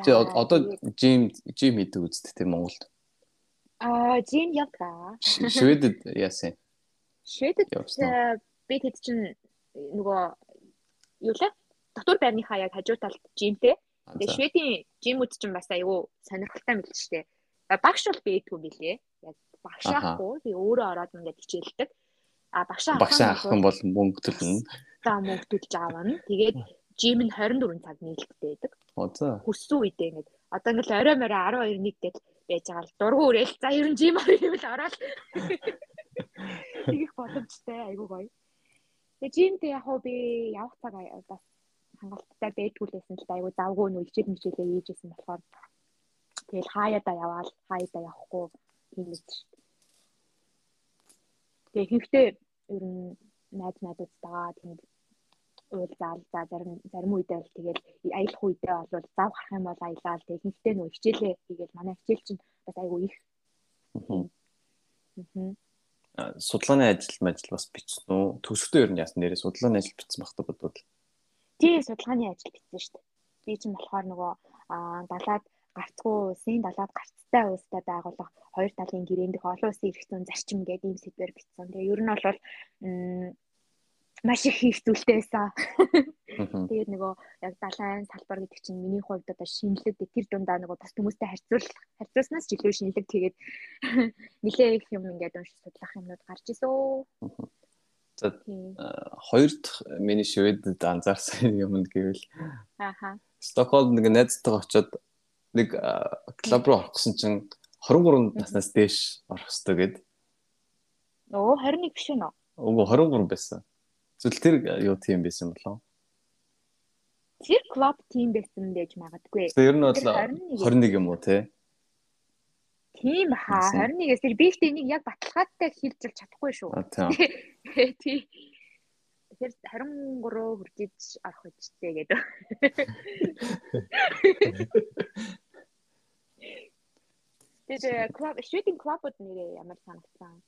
Тэ одоо жим жим хийдэг үсттэй тийм Монголд. Аа жим явгаа. Шведэд яасан? Шведэд би тэд чинь нөгөө юу лээ? Дотор байрныхаа яг хажуу талд жимтэй. Тэгээ шведийн жимүүд чинь бас айгүй сонирхолтой мэл ч тээ. Багш бол бийдгүй билээ. Яг багш аахгүй. Би өөрөө ороод ингээд хичээлдэг. А багш авах юм бол мөнгө төлнө. За мөнгө төлж аавна. Тэгээд жим нь 24 цаг нийлэлттэй байдаг. За. Хүссэн үедээ ингээд одоо ингээд орой морой 12 1 гээд байж байгаа л дургу үрээл за ер нь жим орё гэвэл ороод тэгэх боломжтой айгуу гоё. Тэгээ жимтэй яг хөө би явах цаг бас хангалттай байдгүй лээсэн л айгуу завгүй нөө хичээл мичээлээ хийжсэн болохоор тэгэл хаяада яваал хаяада явахгүй тийм л шүү. Тэгээ хийхдээ ер нь найз найзуудтайгаа тийм уулзаал за зарим зарим үедээ л тэгэл аялах үедээ бол зав гарах юм бол аялал тэг ихэнхдээ нөө хичээлээ хийгээл манай хичээл чинь бас айгүй их. Аа. Судлааны ажил мажил бас бичсэн үү? Төсөвтөө ер нь яасан нэрээ судлааны ажил бичсэн багтаа бодвол. Тий, судлааны ажил бичсэн шүү дээ. Би чинь болохоор нөгөө аа далаад гарцгүй улсын далаад гарцтай улстай байгуулах хоёр талын гэрээндэг олон улсын эрх зүйн зарчим гэдэг ийм сэдвэр бичсэн. Тэгээ ер нь бол маш их хийх зүйлтэй байсан. Тэгээд нөгөө яг далайн салбар гэдэг чинь миний хувьд одоо шинэлэг тэр дундаа нөгөө бас хүмүүстэй харьцуулах харьцуулснаас илүү шинэлэг тэгээд нэлээ их юм ингээд уншиж судлах юмнууд гарч ирсэн. За хоёр дахь миний шивэдэд анзаарсан юм гэвэл ааха Стокгольм нэг найзтайгаа очиод нэг клуб руу орох гэсэн чинь 23 наснаас дээш орох хэрэгтэй гээд. Оо 21 биш үү? Үгүй 23 байсан. Зүйл тэр юу тийм байсан болов? Тэр клуб тийм байсан байж магадгүй. Тэр нь бол 21 юм уу те? Тийм хаа 21-ээс тэр би ихтэй энийг яг баталгаатай хэлж чадахгүй шүү. Тийм. Тэгэхээр 23 хүрчиж арах үстэй гэдэг. Тэгээд клуб шүтинг клубуд нэрээ ямар санагдсан?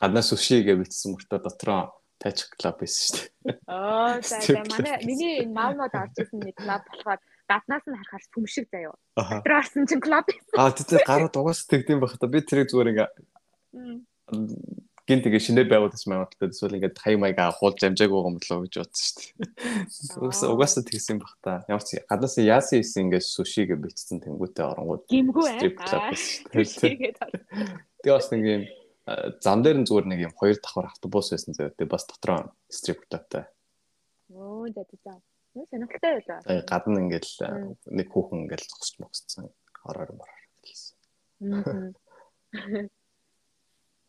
Гаднаас сүши гэж бичсэн мөртөө дотроо Touch Club байсан шүү дээ. Аа за за манай миний энэ маунууд орж исэн нэг клуб болохоор гаднаас нь харахаар сүмшиг заяо. Дотор орсон чинь клуб байсан. Аа тийм гарууд угаас тэгдэм байх та би тэрийг зүгээр ингээ гин тэгээ шинээр байгуулсан маягтай эсвэл ингээд хай маяга хуулж амжааг байгаа юм болоо гэж бодсон шүү дээ. Угаас угаасаа тэгсэн байх та. Ямар ч гаднаас яасан исэн ингээд суши гэж бичсэн тэнгуүтэй оронгууд. Гимгүү аа. Тэгээ бас нэг юм зам дээр нь зүгээр нэг юм хоёр давхар автобус байсан зөө. Тэгээ бас дотроо стрип клубтай. Оо за за. Нөө сонирхолтой байлаа. Тэгээ гадна ингээл нэг хүүхэн ингээл зогсож могсцсан. Ороор мороор гэсэн.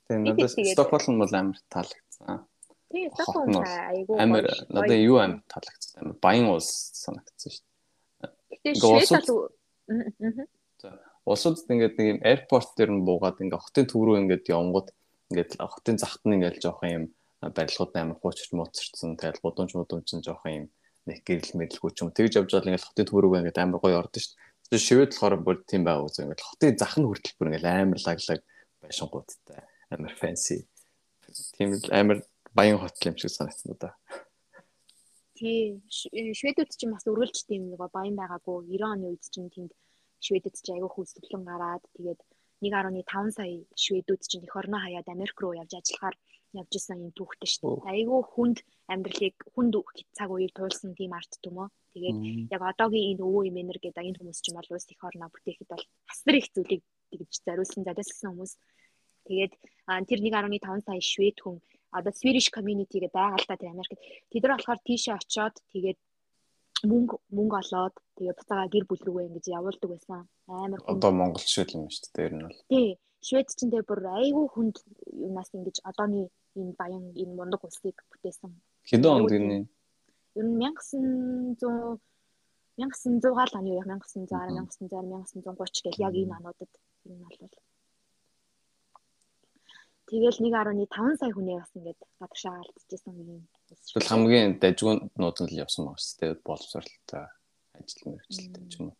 Тэгээ надад Стокгольм бол амар таалагдсан. Тэгээ Стокгольм айгүй амар надад юу амар таалагдсан. Амар баян улс санагдсан шүү дээ. Тэгээ Швед бол улсуудд ингээд нэг юм аэропорт дээр нь буугаад ингээд хотын төв рүү ингээд явангууд ингээд хотын захт нь ингээд жоох юм барилгууд амар хуучирч мууцарсан тэгэл гудамж мудамж нь жоох юм нэг гэрэл мэдлгүй ч юм тэгж явж байгаа ингээд хотын төв рүү ингээд амар гоё ордон шүү дээ шивэд болохоор бүр тийм байгааг үзээ ингээд хотын зах нь хүртэл бүр ингээд амар лаглаг байшингуудтай амар фэнси тийм амар баян хотл юм шиг санагдсан да. Тий. Шведүүд чинь бас үргэлж тийм нэг баян байгаагүй. 90 оны үед чинь тэнд Шведэд ч айгүй хүсвэлэн гараад тэгээд 1.5 сая шведүүд чинь эх орноо хаяад Америк руу явж ажиллахаар явж исэн юм түүхтэй шүү дээ. Айгүй хүнд амьдралыг хүнд цаг үеийг туулсан тийм арт түмөө. Тэгээд яг одоогийн энэ өвөө имэнер гэдэг энэ хүмүүс чинь бол улс эх орноо бүтээхэд бол хасар их зүйлийг тэгж зориулсан задасгсан хүмүүс. Тэгээд тэр 1.5 сая швед хүн одоо Swedish community гэдэг та тэр Америкт. Тэд нар болохоор тийшээ очоод тэгээд мөнгө мөнгө олоод тэгээ буцаага гэр бүл рүүгээ ингэж явуулдаг байсан. Амар хүн. Одоо Монгол шиг юм шүү дээ. Тэр нь бол. Тий. Швед ч тэгээ бүр айгүй хүнд юунаас ингэж одооний энэ баян энэ мундаг улсыг бүтээсэн. Хэдэн онд гинэ? Ер нь 1900 1900-аар оны 1960 1960 1930 гэх яг энэ онуудад энэ бол Тэгэл 1.5 сая хүнээ бас ингээд гадагшаа алдчихсан юм. Тэгвэл хамгийн дажгуунууд нь л явсан байгаа шүү дээ. Боловсролтой ажил мэргэжилтэй ч юм уу.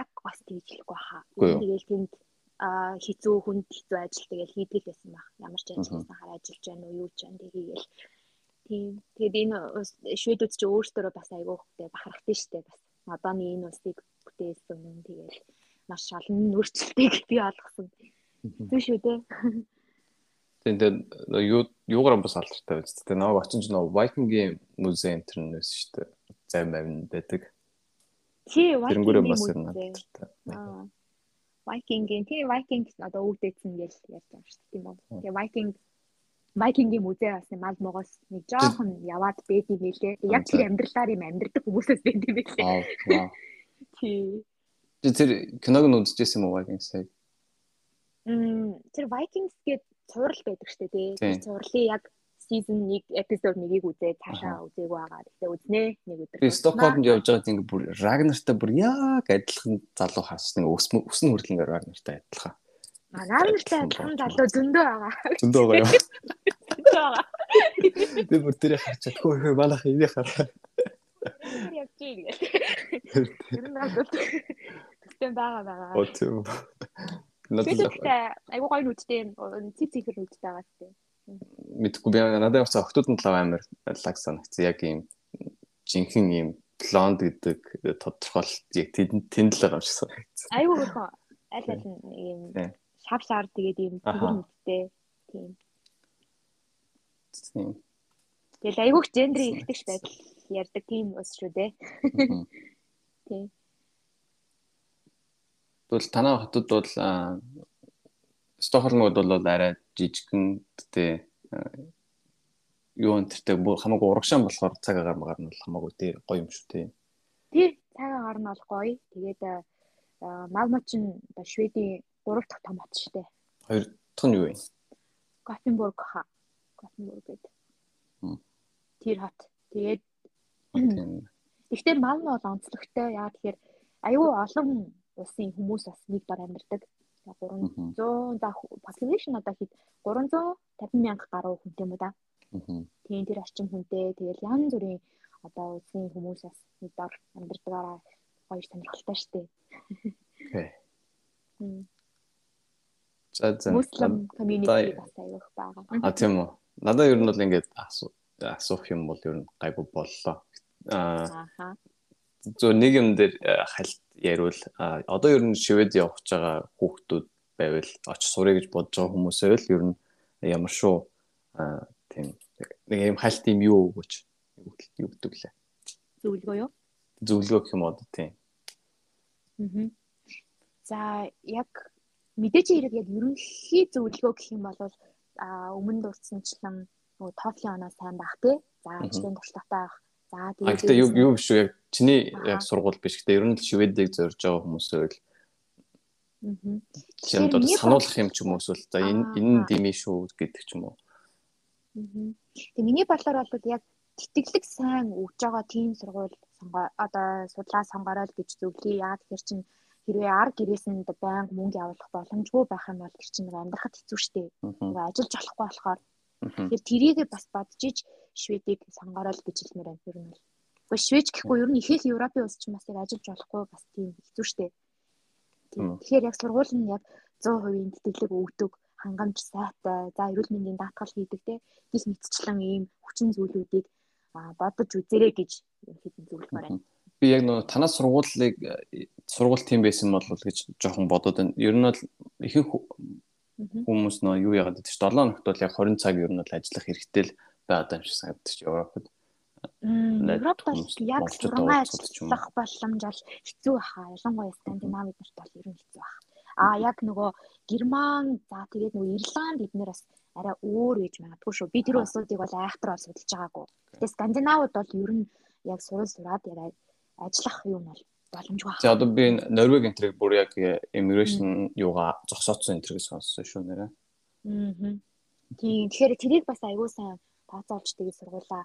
Яг бас тэгж хэлэхгүй хаа. Тэгэл тэнд а хизүү хүнд хизүү ажил тэгэл хийдэг байсан баг. Ямар ч ажилласан хараа ажиллаж байна уу юу ч юм тэгээл тийм. Тэгээд энэ шведүүд ч өөрсдөө бас айгүй хөтэй бахархтай штэ бас. Одооний энэ улсыг бүтээсэн юм тэгэл маш олон өөрчлөлтийг би олгосон. Зүг шүү дээ. Дээ юу юугаар бас алдартай байж тээ. Нэг очиж нөө Viking-ийн музей энэ төр нэс шүү дээ. Зай мавн байдаг. Тий, Viking-ийн музей. Аа. Viking-ийн тий Viking одоо өвдөцсөн гэж ярьж байгаа шүү дээ. Тийм үү. Тэгээ Viking Viking-ийн музей бас мал могоос нэг жоохон яваад байд юм байлээ. Яг тэр амьдралаар юм амьдрдаг хүмүүсээс байд юм байлээ. Тий. Тэр киног нь үзчихсэн юм уу Viking сая? Мм тэр Vikings гээд цуврал байдаг штэ тий. Тэр цувралын яг season 1 episode 1-ийг үзээ цаашаа үзээгүй байгаа. Гэтэ үзнэ нэг өдөр. Би Стокгольмд явж байгаад ингэ бүр Рагнартай бүр яг адилхан залуу хас нэг өснө хүртэл ингэ Рагнартай адилхан. А Рагнартай адилхан залуу зөндөө байгаа. Зөндөө байгаа юу? Зөндөө байгаа. Би бүр тэрийг харж чадахгүй хөө манайх энийг хараа. Яг тийм. Тэр нь бол тэгтэн байгаа байгаа. Оо тийм. Надад айгуу гоё нүдтэй цив цифэр нүдтэй байгаа тийм. Мэдхгүй би надад явцаа охтууд нь лав амар лаг санагцсан. Яг ийм жинхэнэ ийм блонд гэдэг тодорхойлолт яг тэнд л байгаа юм шиг санагдсан. Айгуу хөрхөн аль аль нь ийм шав шаар тэгээд ийм цэвэр нүдтэй тийм. Тийм. Тэгэл айгуух гендрийн ихтгэж байдал ярьдаг тийм ус шүү дээ. Тийм. Тэгвэл танай хотод бол Стокгольмод бол арай жижигхэн тэ юу энтертэй хамаагүй урагшаан болохоор цаг агаар магаар нь хамаагүй тий гоё юм шүү тий. Тий цаг агаар нь бол гоё. Тэгээд Малмо ч одоо Шведийн 3 дахь том хот шүү дээ. Хоёр дахь нь юу вэ? Готенбург ха. Готенбург гэдэг. Тэр хот. Тэгээд Гэхдээ Малмо бол онцлогтой. Яа тэгэхээр аюу олон улсын хүмүүс бас нэг дор амьдардаг. 300 за population одоо хэд 350 мянга гаруй хүнтэй юм да. Тийм тэр орчим хүнтэй тэгэл янз бүрийн одоо улсын хүмүүс бас нэг дор амьдардагаараа гоё сонирхолтой штэ. За за. Муслим community бас аяах байгаа. А тийм үү. Надад ер нь бол ингээд асуух юм бол ер нь гайгүй боллоо. Аа. Зөв нэг юм дээр хальт яривал одоо ер нь шивэд гэж байгаа хүүхдүүд байвал очиж сурыг гэж бодож байгаа хүмүүсээ л ер нь ямар шүү тийм нэг юм хальт юм юу өгөөч юу гэдэг лээ. Зөвлөгөө юу? Зөвлөгөө гэх юм одоо тийм. Аа. За яг мэдээж хэрэг яг ерөнхий зөвлөгөө гэх юм бол а өмнө дурдсанчлан нөгөө TOEFL оноо сайн байх тий. За ажлын туршлагатай байх За тэгээд Гэхдээ юу юу биш үү яг чиний яг сургууль биш гэхдээ ер нь л шведийг зорж байгаа хүмүүсээ л Аа. Тийм одоо сануулгах юм ч юм уу эсвэл за энэ энэ дими шүү гэдэг ч юм уу. Аа. Тэгээ миний бодлоор бол яг тэтгэлэг сайн өгж байгаа тийм сургууль сонгоо одоо судлаа сонгороо л гэж зөвлөе. Яа тэгэхээр чин хэрвээ ар гэрээс нь байнга мөнгө явуулах боломжгүй байх юм бол тэр чинь нэг амьдрахад хэцүү шттэ. Нөгөө ажиллаж болохгүй болохоор тэгэхээр тэрийг бас бодож иж Шведийг сонгорол гэж хэлмээр байна. Ер нь бол. Гэхдээ Швед гэхгүй ер нь ихэнх Европын улс чинь бас яг ажиллаж болохгүй бас тийм хэцүү шттэ. Тэгэхээр яг сургууль нь яг 100% тэтгэлэг өгдөг хангамж сайтай за эрүүл мэндийн даатгал хийдэг те гих мэдчлэн ийм хүчин зүйлүүдийг бодож үзээрэй гэж хэдэн зөвлөмөр байна би яг нөгөө танаас сургуулийг сургууль тийм байсан бол гэж жоохон бодоод байна. Ер нь бол ихэнх хүмүүс нөө юу яагаад гэдэг чинь 7 хоногт бол яг 20 цаг ер нь бол ажиллах хэрэгтэй л байгаа юм шиг санагдчих Европод. Европт бол яг сургууль ажиллах боломж бол хэцүү баха. Ялангуяа Скандинавид нарт бол ер нь хэцүү баха. А яг нөгөө Герман за тэгээд нөгөө Ирланд эднэр бас арай өөр гэж магадгүй шүү. Би тэр улсуудыг бол айхтар бол судалж байгаагүй. Тэгээд Скандинавд бол ер нь яг сурал сураад яриад ажиллах юм бол боломжгүй. За одоо би Норвег энтрийг бүр яг immigration юугаа зогсооцсон энтрийг сонссон шүү нэрэ. Аа. Тийм тэгэхээр тэрийг бас аягүй сайн тооцоолж тэгээд сургуулаа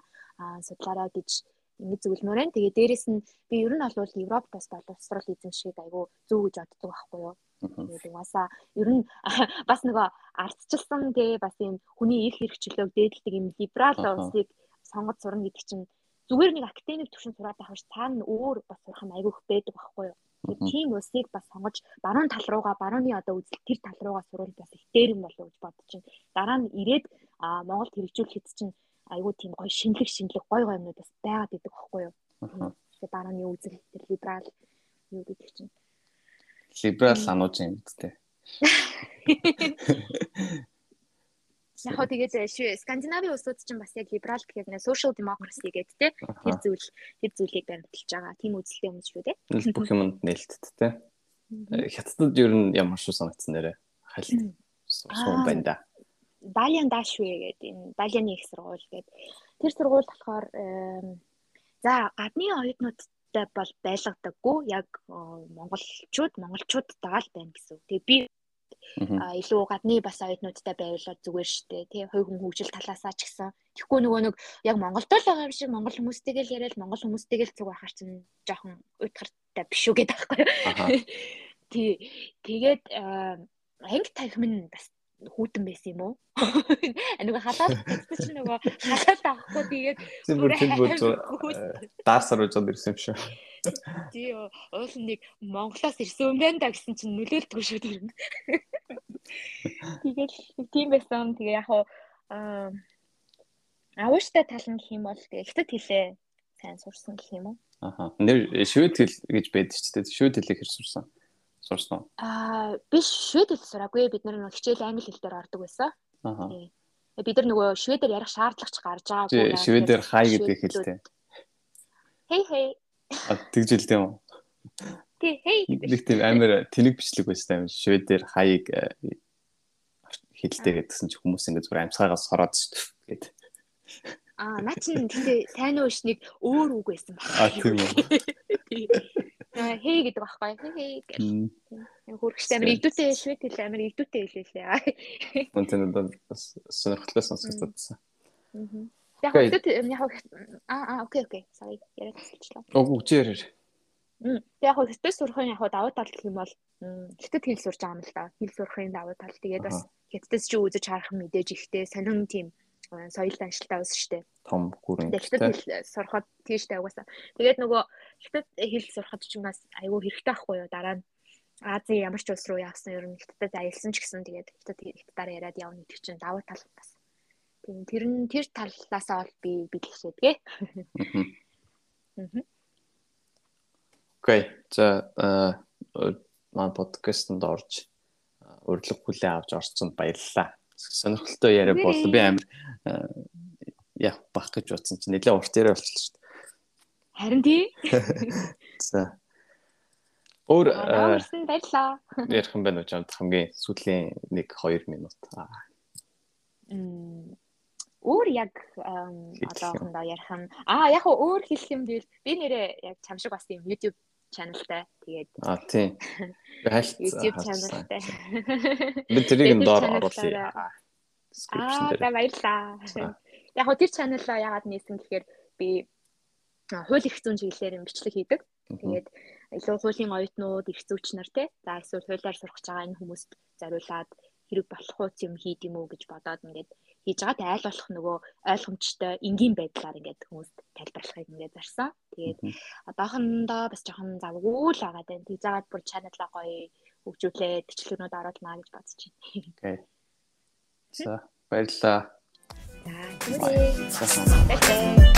судлаарай гэж ингэ зөвлөмөр байна. Тэгээ дээрэс нь би ер нь бол Европ бас боловсрал эзэмшиг аягүй зөв гэж боддог байхгүй юу? Тэгээд угаасаа ер нь бас нөгөө ардчилсан тэгээ бас юм хүний их хэрэгчлөөг дээдэлдэг юм либерал улсыг сонгож сурна гэдэг чинь зүгээр нэг академик төвшин сураад байх биш цаана өөр бас сурах нь айгүйх байдаг байхгүй юу. Тэгэхээр тийм усыг бас сонгож баруун тал руугаа барууны одоо үзэл тэр тал руугаа сурвал бас их дээр юм болов гэж бодож чинь дараа нь ирээд а Монголд хэрэгжүүлэхэд чинь айгүй тийм гоё шинэлэг шинэлэг гоё гоё юмнууд бас байгаад идэг байхгүй юу. Тэгэхээр барууны үзэл тэр либерал юу гэдэг чинь либерал анууж юм гэдэг. Яг хоо тэгээд э, Скандинавийн улсууд чинь бас яг либерал гэхээр нэ social democracy гэдэг те тэр зүйл тэр зүйлийг баримталж байгаа. Тийм үзэлтэй хүмүүс шүү те. Бүх юмд нээлттэй те. Э, хятадд ер нь ямар шүү санагдсан нэрэ. Хальт суун байна да. Далиан Дашвэ гэдэг энэ Далианы их сургууль гэдэг. Тэр сургууль болохоор за гадны оюутнуудтай бол байлгадаггүй. Яг монголчууд монголчуудтай л байна гэсэн. Тэгээ би илүү гадны бас оюутнуудтай байвал зүгээр штэ тий хувь хүн хөгжил талаасаа ч гэсэн. Тэгэхгүй нөгөө нэг яг Монголд л байгаа юм шиг монгол хүмүүстэйгээ л яриад монгол хүмүүстэйгээ л зүг байхаар чинь жоохон уйтгартай биш үү гэдэг байхгүй тий тэгээд анги танхим нь бас хүүтэн байсан юм уу? Нөгөө халаал гэдэг чинь нөгөө халаал авахгүй тэгээд бүр даарсаар уужаад ирсэн юм шүү. Тий уул нэг Монголоос ирсэн юм байна да гэсэн чинь нөлөөлдөг шүү тэр. Тэгээд тийм байсан. Тэгээ яг аа авууштай тал нь гэх юм бол тэгээ хятад хэлээ сайн сурсан гэх юм уу? Аха. Нэр швед хэл гэж байдаг ч тийм швед хэлийг хэр сурсан? Сурсан уу? Аа би швед хэл сураагүй. Бид нар хичээл англи хэл дээр ордог байсан. Аха. Бид нар нөгөө шведээр ярих шаардлагач гарч байгаагүй. Шведээр хай гэдэг хэлтэй. Хей хей тэгж хэлдэг юм уу? Тий, хей. Нэг тийм амар тэнэг бичлэг байсан юм. Шведээр хаяг э, хэлдэг гэдгсэн чи хүмүүс ингэ зүгээр амьсгаагаас хороод шүү дээ. Аа, наа чи гэхдээ сайн уу шнийг өөр үг байсан байна. Аа, тийм үү. Хей гэдэг байхгүй. Хей гэх. Хөргөчтэй амар идүүтэй швед хэл амар идүүтэй хэлээ. Мөн тэн бас сонирхолтой сонсогдсон. Яг хөтөд яг аа аа окей окей. Sorry. Яриад хэлчихлээ. Уг үгээр. Мм. Яг хөтөд сурахын яг давуу тал гэх юм бол хөтөд хэл сурж байгаа юм л да. Хэл сурахын давуу тал. Тэгээд бас хятадс чи үзэж харах мэдээж ихтэй сонин тийм соёл даншилтаа ус штэ. Том гүрэн. Хятад хэл сурахад тийштэй угаасаа. Тэгээд нөгөө хятад хэл сурахад ч бас айгүй хэрэгтэй байхгүй юу дараа нь Азийн ямар ч улс руу явсан ер нь хятадд аялсан ч гэсэн тэгээд хятад хятадаар яриад явна гэдэг чинь давуу тал бас Тийм тэр нь тэр талаасаа бол би бэлгшээдгээ. Окей. За маань подкастэнд орж урилга хүлээн авч орсон баярлалаа. Сонирхолтой яриа боллоо. Би амар яг бах гэж бодсон чинь нэлээд урт яриа болчихлоо шүү дээ. Харин тий. За. Өөр баярлалаа. Ярих юм байна уу чамд хамгийн сүүлийн 1 2 минут. Мм өөр яг одоохондоо ярих нь аа яг өөр хэлэх юм бол би нэрээ яг чам шиг бас тийм YouTube channelтай тэгээд аа тийм хальт YouTube channelтай би тэрийг доор оруулъя. аа за баярлаа. Яг хөө тэр channel-аа ягаад нээсэн гэхээр би хууль их зүйн чиглэлээр бичлэг хийдэг. Тэгээд илүү хуулийн оюутнууд, эрх зүйч нар те за эсвэл хуулиар сурах гэж байгаа энэ хүмүүст зориулаад хэрэг болох уу юм хийд юм уу гэж бодоод ингээд хийж байгаа. Тэг айл болох нөгөө ойлгомжтой энгийн байдлаар ингээд хүмүүст тайлбарлахыг ингээд зарсан. Тэгээд одоохондоо бас жоохон завгүй л байгаа дээ. Тэгж жагаад бүр чаналаа гоё хөгжүүлээд бичлэгнүүд оруулнаа гэж бодож байна. Окей. За баярлалаа. За, тэгвэл. Баярлалаа.